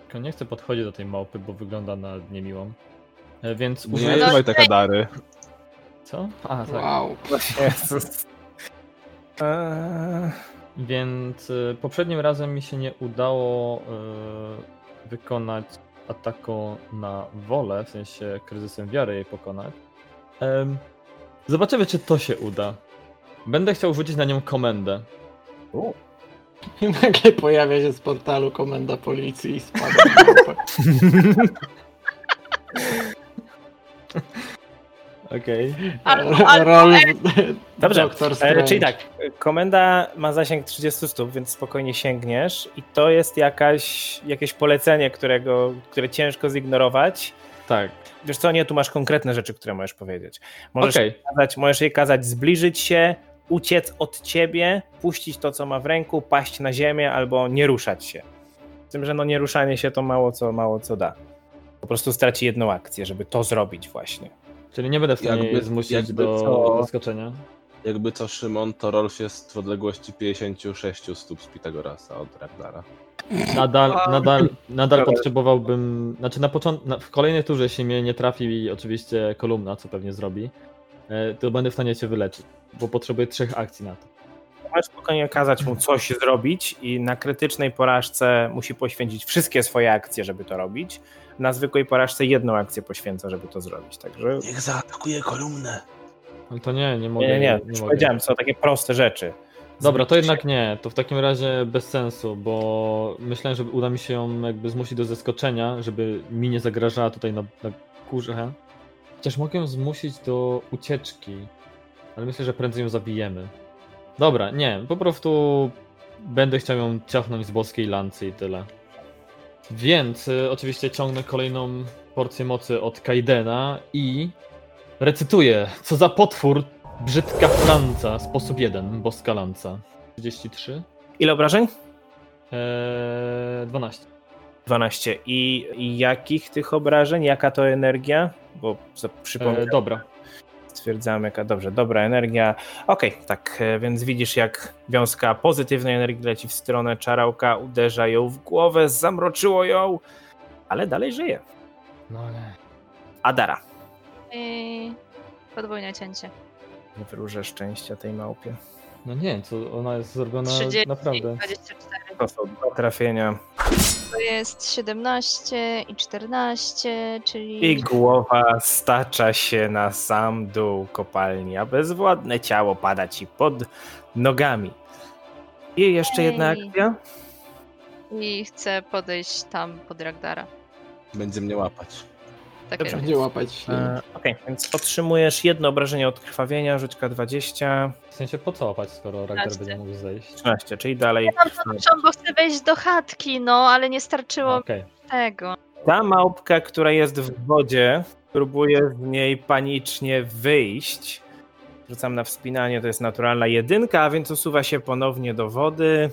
Tylko nie chcę podchodzić do tej małpy, bo wygląda na niemiłą. E, Więc Nie użyję... taka dary. Co? A, tak. Wow. Jezus. Eee, Więc y, poprzednim razem mi się nie udało y, wykonać ataku na wolę, w sensie kryzysem wiary jej pokonać. Zobaczymy, czy to się uda. Będę chciał rzucić na nią komendę. I nagle pojawia się z portalu komenda policji i spada Okej. Rol... Dobrze, Doktor e, Strange. czyli tak, komenda ma zasięg 30 stóp, więc spokojnie sięgniesz i to jest jakaś, jakieś polecenie, którego, które ciężko zignorować. Tak. Wiesz co, nie, tu masz konkretne rzeczy, które możesz powiedzieć. Możesz, Okej. kazać, możesz jej kazać zbliżyć się, uciec od ciebie, puścić to, co ma w ręku, paść na ziemię albo nie ruszać się. Z tym, że no nie ruszanie się to mało co, mało co da. Po prostu straci jedną akcję, żeby to zrobić właśnie. Czyli nie będę w stanie Jakby- zmusić jakby do co- zaskoczenia. Jakby co Szymon, to Rolf jest w odległości 56 stóp z Pitagorasa od Ragnara. Nadal, nadal, nadal potrzebowałbym. Znaczy na początku. Na, w kolejnej turze, jeśli mnie nie trafi i oczywiście kolumna, co pewnie zrobi, e, to będę w stanie cię wyleczyć. Bo potrzebuję trzech akcji na to. Możesz spokojnie kazać mu coś zrobić i na krytycznej porażce musi poświęcić wszystkie swoje akcje, żeby to robić. Na zwykłej porażce jedną akcję poświęca, żeby to zrobić. Także Niech zaatakuje kolumnę. Ale to nie, nie mogę. nie, nie, nie. nie Już mogę. powiedziałem, są takie proste rzeczy. Dobra, to jednak nie. To w takim razie bez sensu, bo myślałem, że uda mi się ją jakby zmusić do zaskoczenia, żeby mi nie zagrażała tutaj na, na górze. Chociaż mogę ją zmusić do ucieczki, ale myślę, że prędzej ją zabijemy. Dobra, nie, po prostu będę chciał ją ciachnąć z boskiej lancy i tyle. Więc y, oczywiście ciągnę kolejną porcję mocy od Kaidena i recytuję. Co za potwór, brzydka lanca, sposób 1, boska lanca. 33? Ile obrażeń? Eee, 12. 12. I, I jakich tych obrażeń? Jaka to energia? Bo za- przypomnę, Eee, dobra. Stwierdzamy, jaka dobrze, dobra energia. Okej, tak, e, więc widzisz, jak wiązka pozytywnej energii leci w stronę czarałka, uderza ją w głowę, zamroczyło ją, ale dalej żyje. No ale... Adara. I podwójne cięcie. Nie wróżę szczęścia tej małpie. No nie, co ona jest zrobiona 30 naprawdę. i 24. To są dwa trafienia. To jest 17 i 14, czyli... I głowa stacza się na sam dół kopalni, a bezwładne ciało pada ci pod nogami. I jeszcze jedna Ej. akcja. I chcę podejść tam pod Ragdara. Będzie mnie łapać. Takie. Dobrze. Będzie łapać ślinę. E, Okej, więc otrzymujesz jedno obrażenie od krwawienia, rzućka 20, W sensie po co łapać, skoro Ragnar 13. będzie mógł zejść? 13, czyli dalej. Ja mam podnoszą, bo chcę wejść do chatki, no, ale nie starczyło Okej. tego. Ta małpka, która jest w wodzie, próbuje z niej panicznie wyjść. Rzucam na wspinanie, to jest naturalna jedynka, a więc usuwa się ponownie do wody.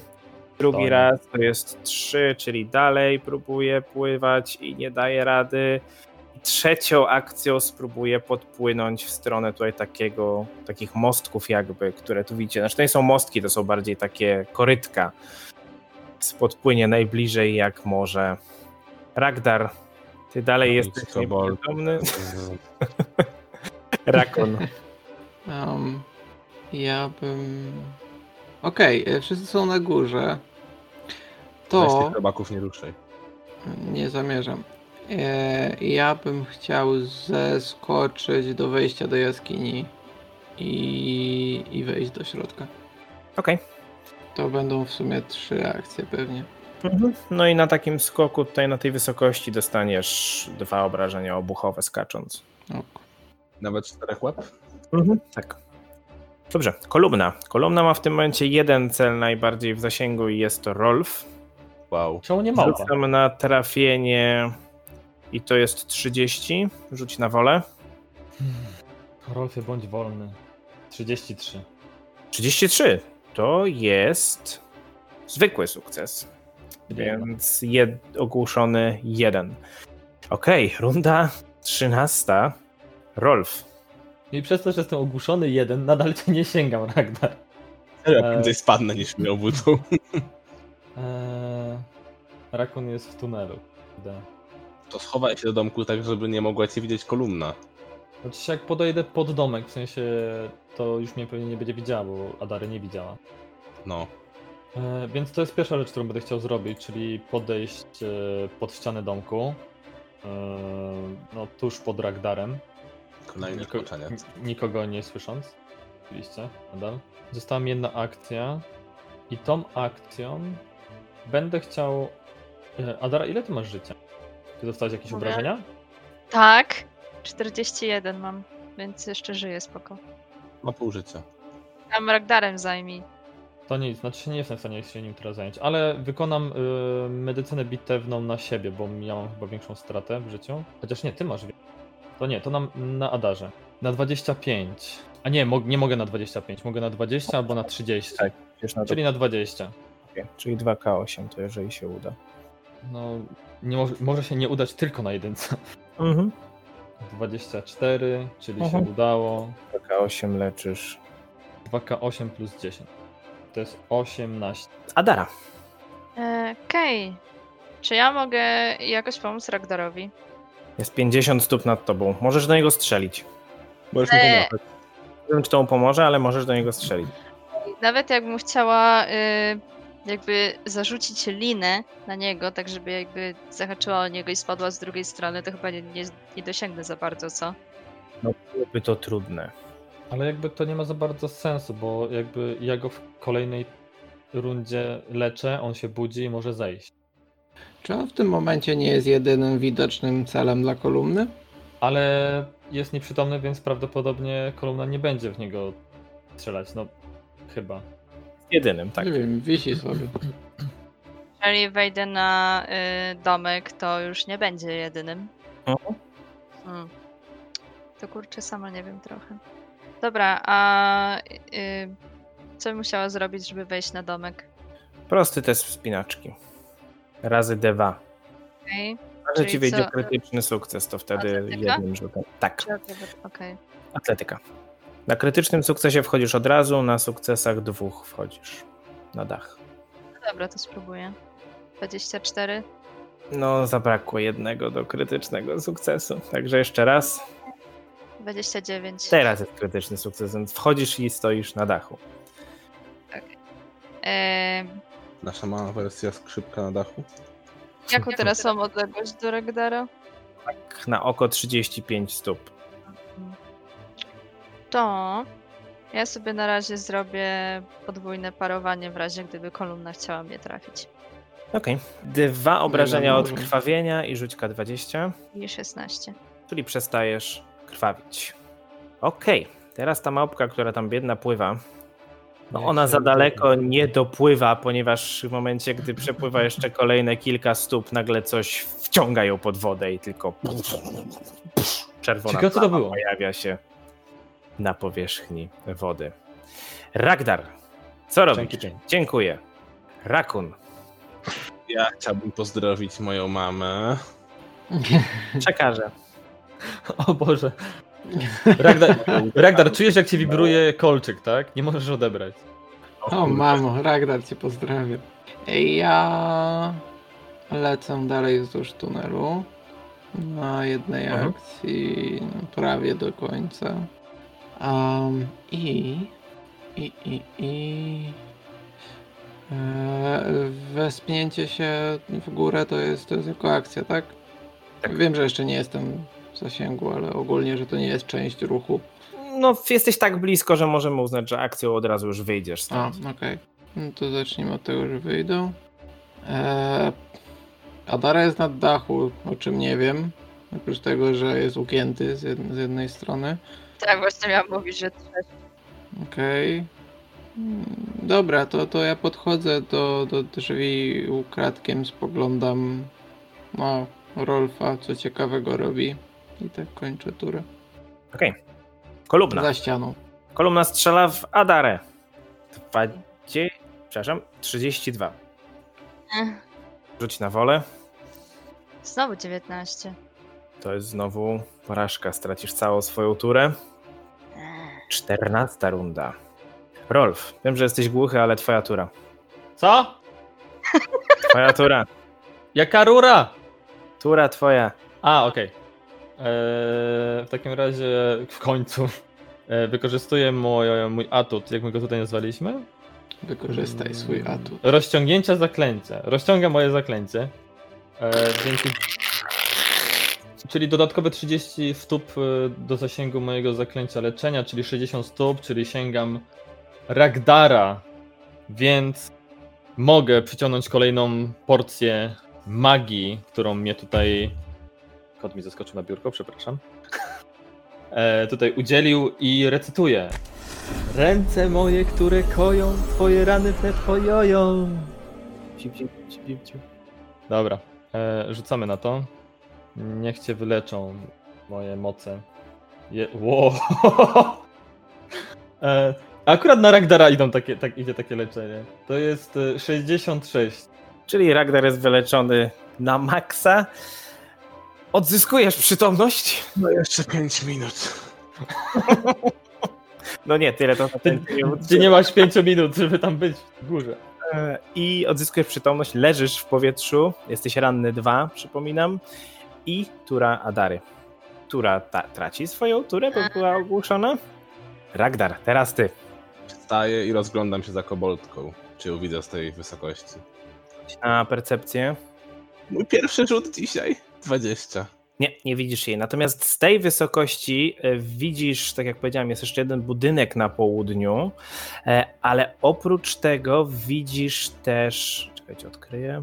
Drugi raz to jest trzy, czyli dalej próbuje pływać i nie daje rady. Trzecią akcją spróbuję podpłynąć w stronę tutaj takiego, takich mostków jakby, które tu widzicie. Znaczy to nie są mostki, to są bardziej takie korytka. Podpłynie najbliżej jak może. Ragdar, ty dalej No jesteś nieprzytomny. Rakon. Um, ja bym. Okej, e, wszyscy są na górze. Weź tych To robaków nie ruszaj. nie zamierzam. E, ja bym chciał zeskoczyć do wejścia do jaskini i, i wejść do środka. Okej. To będą w sumie trzy akcje pewnie. Mhm. No i na takim skoku tutaj na tej wysokości dostaniesz dwa obrażenia obuchowe skacząc. Ok. Nawet czterech łap? Mhm. Tak. Dobrze, kolumna. Kolumna ma w tym momencie jeden cel najbardziej w zasięgu i jest to Rolf. Wow. Czemu nie małpa? Rzucam na trafienie i to jest 30. Rzuć na wolę. Rolfie, bądź wolny. 33. 33. To jest zwykły sukces. Więc jed, ogłuszony jeden. Okej, runda 13. Rolf. I przez to, że jestem ogłuszony jeden, nadal cię nie sięgam, Ragnar. Eee. prędzej spadnę niż mnie obudzą. Eee, Rakun jest w tunelu. Idę. To schowaj się do domku tak, żeby nie mogła cię widzieć kolumna. Znaczy jak podejdę pod domek, w sensie to już mnie pewnie nie będzie widziała, bo Adary nie widziała. No. E, więc to jest pierwsza rzecz, którą będę chciał zrobić, czyli podejść e, pod ścianę domku. E, no tuż pod Ragdarem. Kolejny Niko- skoczeniec. n- nikogo nie słysząc. Oczywiście, nadal. Została mi jedna akcja. I tą akcją będę chciał. E, Adara, ile ty masz życia? Ty dostałeś jakieś Mówię. obrażenia? Tak, 41 mam, więc jeszcze żyję spoko. Ma pół życia. Tam Ragdarem zajmij. To nic, znaczy nie jestem w stanie się nim teraz zająć, ale wykonam y, medycynę bitewną na siebie, bo miałam chyba większą stratę w życiu. Chociaż nie, ty masz. To nie, to na, na Adarze. Na 25. A nie, mo nie mogę na 25, mogę na 20 albo na 30. Tak. Na Czyli na 20. okej, czyli 2K8, to jeżeli się uda. No, nie może, może się nie udać tylko na jedynce. Mhm. 24, czyli Mhm. się udało. 2K8 leczysz. 2K8 plus 10. To jest 18. Adara. E, Okej. Czy ja mogę jakoś pomóc Ragdarowi? Jest 50 stóp nad tobą. Możesz do niego strzelić. Możesz mi Eee. pomagać. Nie wiem, czy to mu pomoże, ale możesz do niego strzelić. Nawet jakbym chciała y, jakby zarzucić linę na niego, tak żeby jakby zahaczyła o niego i spadła z drugiej strony, to chyba nie, nie, nie dosięgnę za bardzo, co? No, byłoby to trudne. Ale jakby to nie ma za bardzo sensu, bo jakby ja go w kolejnej rundzie leczę, on się budzi i może zejść. Czy on w tym momencie nie jest jedynym widocznym celem dla kolumny? Ale jest nieprzytomny, więc prawdopodobnie kolumna nie będzie w niego strzelać, no chyba. Jedynym, tak. Nie wiem, wisi sobie. Jeżeli wejdę na y, domek, to już nie będzie jedynym. Mhm. Hmm. To kurczę, sama nie wiem trochę. Dobra, a y, co bym musiała zrobić, żeby wejść na domek? Prosty test wspinaczki. Razy D2. Okej. Że Czyli ci wyjdzie co? krytyczny sukces, to wtedy Atletyka? jednym rzutem. Tak, Okej. atletyka. Na krytycznym sukcesie wchodzisz od razu, na sukcesach dwóch wchodzisz na dach. Dobra, to spróbuję. 24. No, zabrakło jednego do krytycznego sukcesu. Także jeszcze raz. 29. Teraz jest krytyczny sukces, więc wchodzisz i stoisz na dachu. Em, Nasza mała wersja skrzypka na dachu. jaką teraz mam odległość do Ragdara? Tak, na oko 35 stóp. To ja sobie na razie zrobię podwójne parowanie w razie gdyby kolumna chciała mnie trafić. Okej. Dwa obrażenia od dobrze. krwawienia i rzućka 20. I 16. czyli przestajesz krwawić. Okej, teraz ta małpka, która tam biedna pływa, no ona za daleko nie dopływa, ponieważ w momencie, gdy przepływa jeszcze kolejne kilka stóp, nagle coś wciąga ją pod wodę i tylko czerwona Ciekawe, co to plama było. pojawia się na powierzchni wody. Ragdar, co robisz? Dzięki. Dziękuję. Rakun, Ja chciałbym pozdrowić moją mamę. przekażę. O Boże. Ragdar, Ragdar, czujesz jak ci wibruje kolczyk, tak? Nie możesz odebrać. O mamo, Ragnar cię pozdrawiam. Ja lecę dalej wzdłuż tunelu na jednej Mhm. akcji prawie do końca. Um, I i i i e, wespnięcie się w górę to jest, to jest jako akcja, tak? Tak. Wiem, że jeszcze nie jestem w zasięgu, ale ogólnie, że to nie jest część ruchu. No, jesteś tak blisko, że możemy uznać, że akcją od razu już wyjdziesz A, stąd. okej. No to zacznijmy od tego, że wyjdą. Eee, Adara jest na dachu, o czym nie wiem. Oprócz tego, że jest ugięty z jednej strony. Tak, właśnie miałam mówić, że trzeci. Okej. Mm, Dobra, to, to ja podchodzę do, do drzwi ukradkiem, spoglądam no, Rolfa, co ciekawego robi. I tak kończę turę. Okej. Kolumna. Za ścianą. Kolumna strzela w Adarę. 20, przepraszam, 32. Ech, Rzuć na wolę. Znowu 19. To jest znowu porażka. Stracisz całą swoją turę. 14 runda. Rolf, wiem, że jesteś głuchy, ale twoja tura. Co? Twoja tura. Jaka rura? Tura twoja. A, okej. Eee, W takim razie w końcu e, wykorzystuję mój, mój atut, jak my go tutaj nazwaliśmy? Wykorzystaj swój atut. Rozciągnięcia zaklęcia. Rozciągam moje zaklęcie. E, dzięki... Czyli dodatkowe 30 stóp e, do zasięgu mojego zaklęcia leczenia, czyli 60 stóp, czyli sięgam Ragdara, więc mogę przyciągnąć kolejną porcję magii, którą mnie tutaj. Kot mi zaskoczył na biurko, przepraszam. E, tutaj udzielił i recytuję. Ręce moje, które koją, twoje rany ciu, ciu. Dobra, e, rzucamy na to. Niech cię wyleczą moje moce. Je... Wow. e, akurat na Ragdara idą takie, tak, idzie takie leczenie. To jest e, 66. Czyli Ragnar jest wyleczony na maksa. Odzyskujesz przytomność? No jeszcze 5 minut. No nie, tyle to na ten Gdzie nie masz 5 minut, żeby tam być w górze. E, I odzyskujesz przytomność, leżysz w powietrzu, jesteś ranny dwa, przypominam. I tura Adary. Tura ta, traci swoją turę, bo była ogłuszona. Ragdar, teraz ty. Wstaję i rozglądam się za koboldką. Czy ją widzę z tej wysokości. Na percepcję. Mój pierwszy rzut dzisiaj. 20. Nie, nie widzisz jej. Natomiast z tej wysokości e, widzisz, tak jak powiedziałem, jest jeszcze jeden budynek na południu, e, ale oprócz tego widzisz też. Czekajcie, odkryję.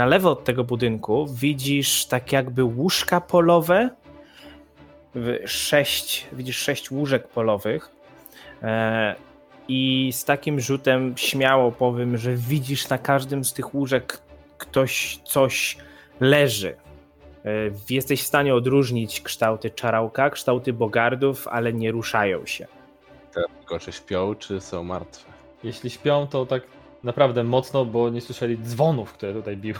Na lewo od tego budynku widzisz tak jakby łóżka polowe. Sześć, widzisz sześć łóżek polowych. E, I z takim rzutem śmiało powiem, że widzisz na każdym z tych łóżek ktoś coś leży. E, Jesteś w stanie odróżnić kształty czarałka, kształty bogardów, ale nie ruszają się. Tylko czy śpią, czy są martwe. Jeśli śpią, to tak naprawdę mocno, bo nie słyszeli dzwonów, które tutaj biły.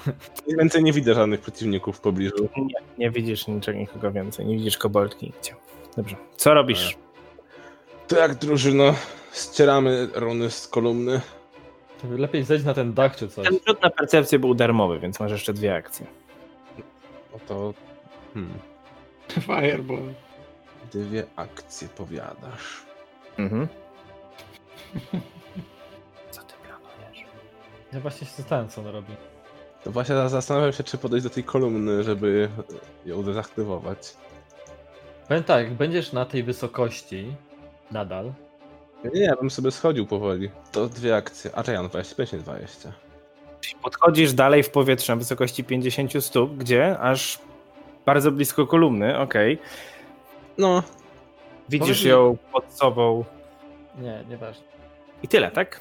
Więcej nie widzę żadnych przeciwników w pobliżu. Nie, nie widzisz niczego nikogo więcej, nie widzisz koboldki nigdzie. Dobrze, co robisz? To jak drużyno, ścieramy runy z kolumny. Lepiej zejdź na ten dach czy coś. Ten rzut na percepcję był darmowy, więc masz jeszcze dwie akcje. No to... Hmm, Fireball. dwie akcje powiadasz. Mhm. Ja właśnie się zastanawiam, co on robi. To właśnie za- zastanawiam się, czy podejść do tej kolumny, żeby ją dezaktywować. Powiem tak, jak będziesz na tej wysokości nadal, Nie, ja bym sobie schodził powoli. To dwie akcje. A czekaj, no 25, nie 20. Podchodzisz dalej w powietrze na wysokości 50 stóp, gdzie aż Bardzo blisko kolumny, okej. No, Widzisz Powiedz mi- ją pod sobą Nie, nieważne. i tyle, tak?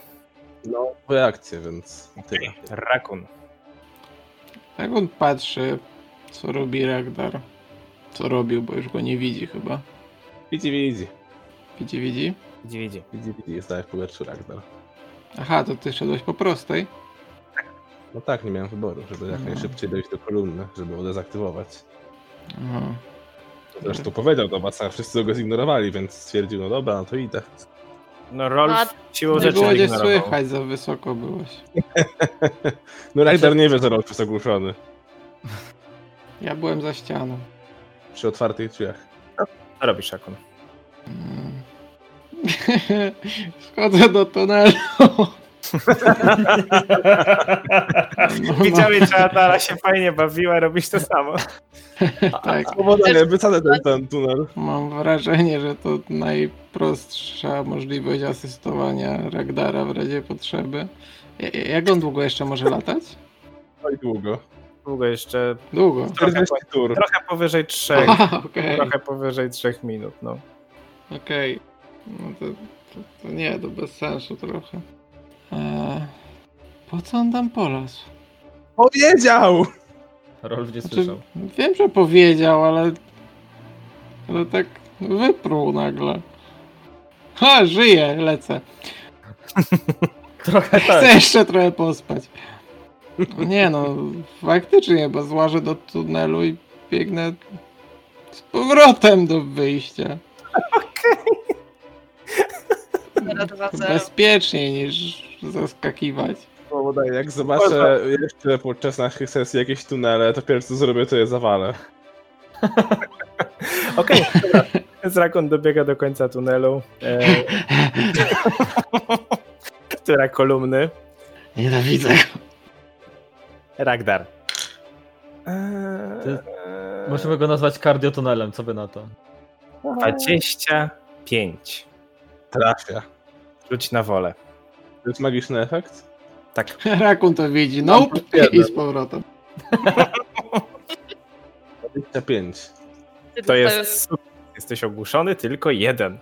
No, reakcje, więc tyle. Rakun. Jak on patrzy, co robi Ragdar. Co robił, bo już go nie widzi chyba. Widzi, widzi. Widzi, widzi? Widzi, widzi. Widzi, widzi, jest dalej w powietrzu Ragnar. Aha, to ty szedłeś po prostej. No tak, nie miałem wyboru, żeby jak Mhm. najszybciej dojść do kolumny, żeby ją dezaktywować. Aha. Zresztą powiedział do was, a wszyscy go zignorowali, więc stwierdził, no dobra, no to idę. No Rolf A- siłą Nie rzeczy było cię słychać, za wysoko byłeś. No Ragnar nie wie, że Rolf jest ogłuszony. Ja byłem za ścianą. Przy otwartych drzwiach. Co robisz, Rakun? Mm. Wchodzę do tunelu. Widziałeś, że Adara się fajnie bawiła, robisz to samo. tak. Powodzenia, wycadzę ten, ten tunel. Mam wrażenie, że to najprostsza możliwość asystowania Ragdara w razie potrzeby. Ja- Jak on długo jeszcze może latać? No i długo. Długo jeszcze, Długo. 40 tur. trochę powyżej trzech, Aha, okej, trochę powyżej trzech minut, no. okej. No to, to, to nie, to bez sensu trochę. Eee, po co on tam polazł? Powiedział! Rolf nie Znaczy, słyszał. wiem, że powiedział, ale... Ale tak wypruł nagle. Ha, żyję, lecę. Trochę Chcę tak. jeszcze trochę pospać. No nie no, faktycznie, bo złażę do tunelu i biegnę z powrotem do wyjścia. Dwa, zero. Bezpieczniej niż zaskakiwać. Powodzenia, jak zobaczę jeszcze podczas naszych sesji jakieś tunele, to pierwsze co zrobię, to je zawalę. Okej, dobra. Więc Rakun dobiega do końca tunelu. E, która kolumny. Nienawidzę go. Ragdar. Eee, jest- Możemy go nazwać kardiotunelem, co by na to? 25. Trafia. Rzuć na wolę. To jest magiczny efekt? Tak. Rakun to widzi. Nope. I z powrotem. 25. Ty To jest. Jesteś ogłuszony tylko jeden.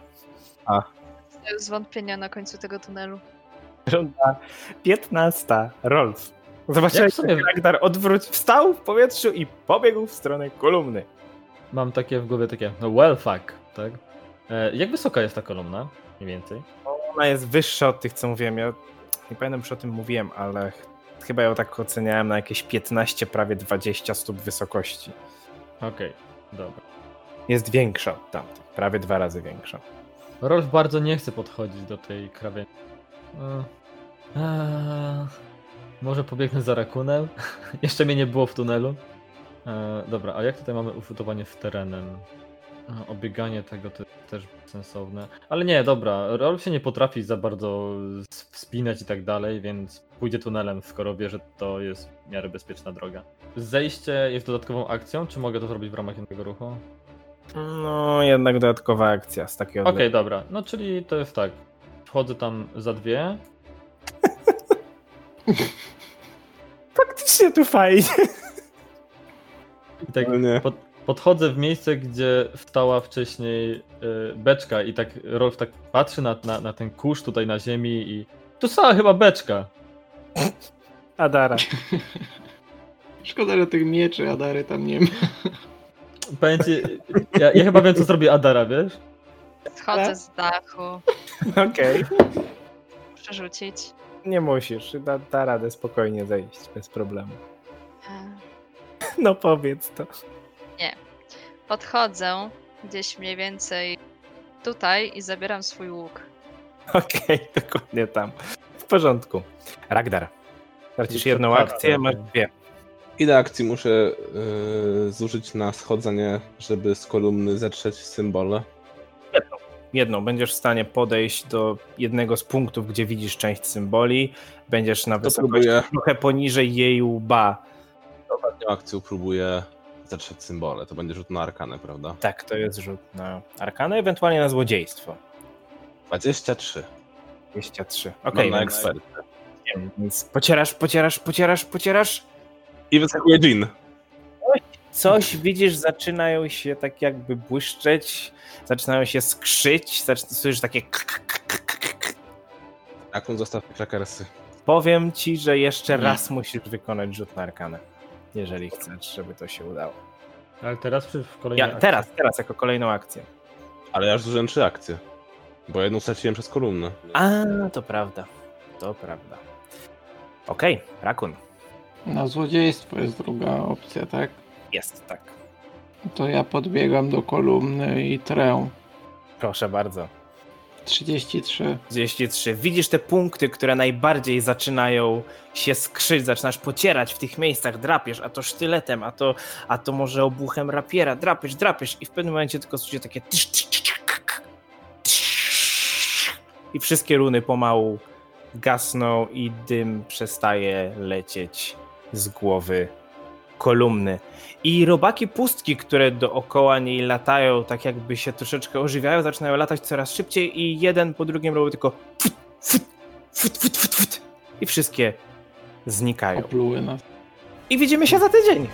dostajesz zwątpienia na końcu tego tunelu. Runda 15. Rolf. Zobaczyłeś, jak Ragnar odwróć, wstał w powietrzu i pobiegł w stronę kolumny. Mam takie w głowie takie, no well fuck, tak? E, jak wysoka jest ta kolumna? Mniej więcej. Ona jest wyższa od tych, co mówiłem. Ja nie pamiętam, czy o tym mówiłem, ale ch- chyba ją tak oceniałem na jakieś 15, prawie 20 stóp wysokości. Okej, dobra. Jest większa od tamtych, prawie dwa razy większa. Rolf bardzo nie chce podchodzić do tej krawieni. E, eee, może pobiegnę za rakunem? Jeszcze mnie nie było w tunelu. E, dobra, a jak tutaj mamy ufutowanie w terenem? Obieganie tego to jest też sensowne. Ale nie, dobra, Rolf się nie potrafi za bardzo wspinać i tak dalej, więc pójdzie tunelem, skoro wie, że to jest w miarę bezpieczna droga. Zejście jest dodatkową akcją, czy mogę to zrobić w ramach jednego ruchu? No, jednak dodatkowa akcja z takiego. Okej, dobra. No czyli to jest tak. Wchodzę tam za dwie. Faktycznie tu fajnie. I tak nie. pod, podchodzę w miejsce, gdzie stała wcześniej y, beczka i tak Rolf tak patrzy na, na, na ten kurz tutaj na ziemi i tu stała chyba beczka. Adara. Szkoda, że tych mieczy Adary tam nie ma. Powiem ci, ja, ja chyba wiem co zrobi Adara, wiesz? Schodzę z dachu, Okej. przerzucić. Nie musisz. Da, da radę spokojnie zejść bez problemu. E, No powiedz to. Podchodzę gdzieś mniej więcej tutaj i zabieram swój łuk. Okej, dokładnie tam. W porządku. Ragdar. Tracisz Jeszcze jedną akcję, masz dwie. Ile akcji muszę yy, zużyć na schodzenie, żeby z kolumny zetrzeć symbole? Jedną. Będziesz w stanie podejść do jednego z punktów, gdzie widzisz część symboli. Będziesz na To wysokości próbuję. trochę poniżej jej łba. Ostatnią akcją próbuję zetrzeć symbole. To będzie rzut na arkanę, prawda? Tak, to jest rzut na arkanę, ewentualnie na złodziejstwo. 23. 23. Mam Okej, na więc, ekspert. więc pocierasz, pocierasz, pocierasz, pocierasz. I wyskakuje Jean. coś widzisz, zaczynają się tak jakby błyszczeć, zaczynają się skrzyć, słyszysz takie Rakun zostaw klakersy. Powiem ci, że jeszcze raz musisz wykonać rzut na arkanę, jeżeli chcesz, żeby to się udało. Ale teraz czy w kolejnej Ja, akcji? teraz, teraz jako kolejną akcję. Ale ja już zużyłem trzy akcje. Bo jedną straciłem przez kolumnę. A, to prawda, to prawda. Okej, Rakun, Na złodziejstwo jest druga opcja, tak? jest, tak. To ja podbiegam do kolumny i trę. Proszę bardzo. 33. 33. Widzisz te punkty, które najbardziej zaczynają się skrzyć, zaczynasz pocierać w tych miejscach, drapiesz, a to sztyletem, a to, a to może obuchem rapiera, drapiesz, drapiesz i w pewnym momencie tylko słyszycie takie i wszystkie runy pomału gasną i dym przestaje lecieć z głowy kolumny. I robaki pustki, które dookoła niej latają, tak jakby się troszeczkę ożywiają, zaczynają latać coraz szybciej i jeden po drugim robią tylko fut, fut, fut, fut, fut, fut. i wszystkie znikają. Opluły nas. I widzimy się za tydzień.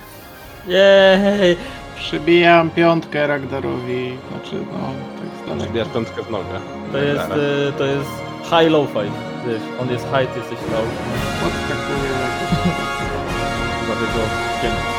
Jej! Przybijam piątkę Ragdarowi. Znaczy, no, tak z daleka. Zbijasz piątkę w nogę. To jest, y, to jest high low fight. Wiesz, on jest high, ty jesteś low. Podskakuję. Chyba tego pięknie.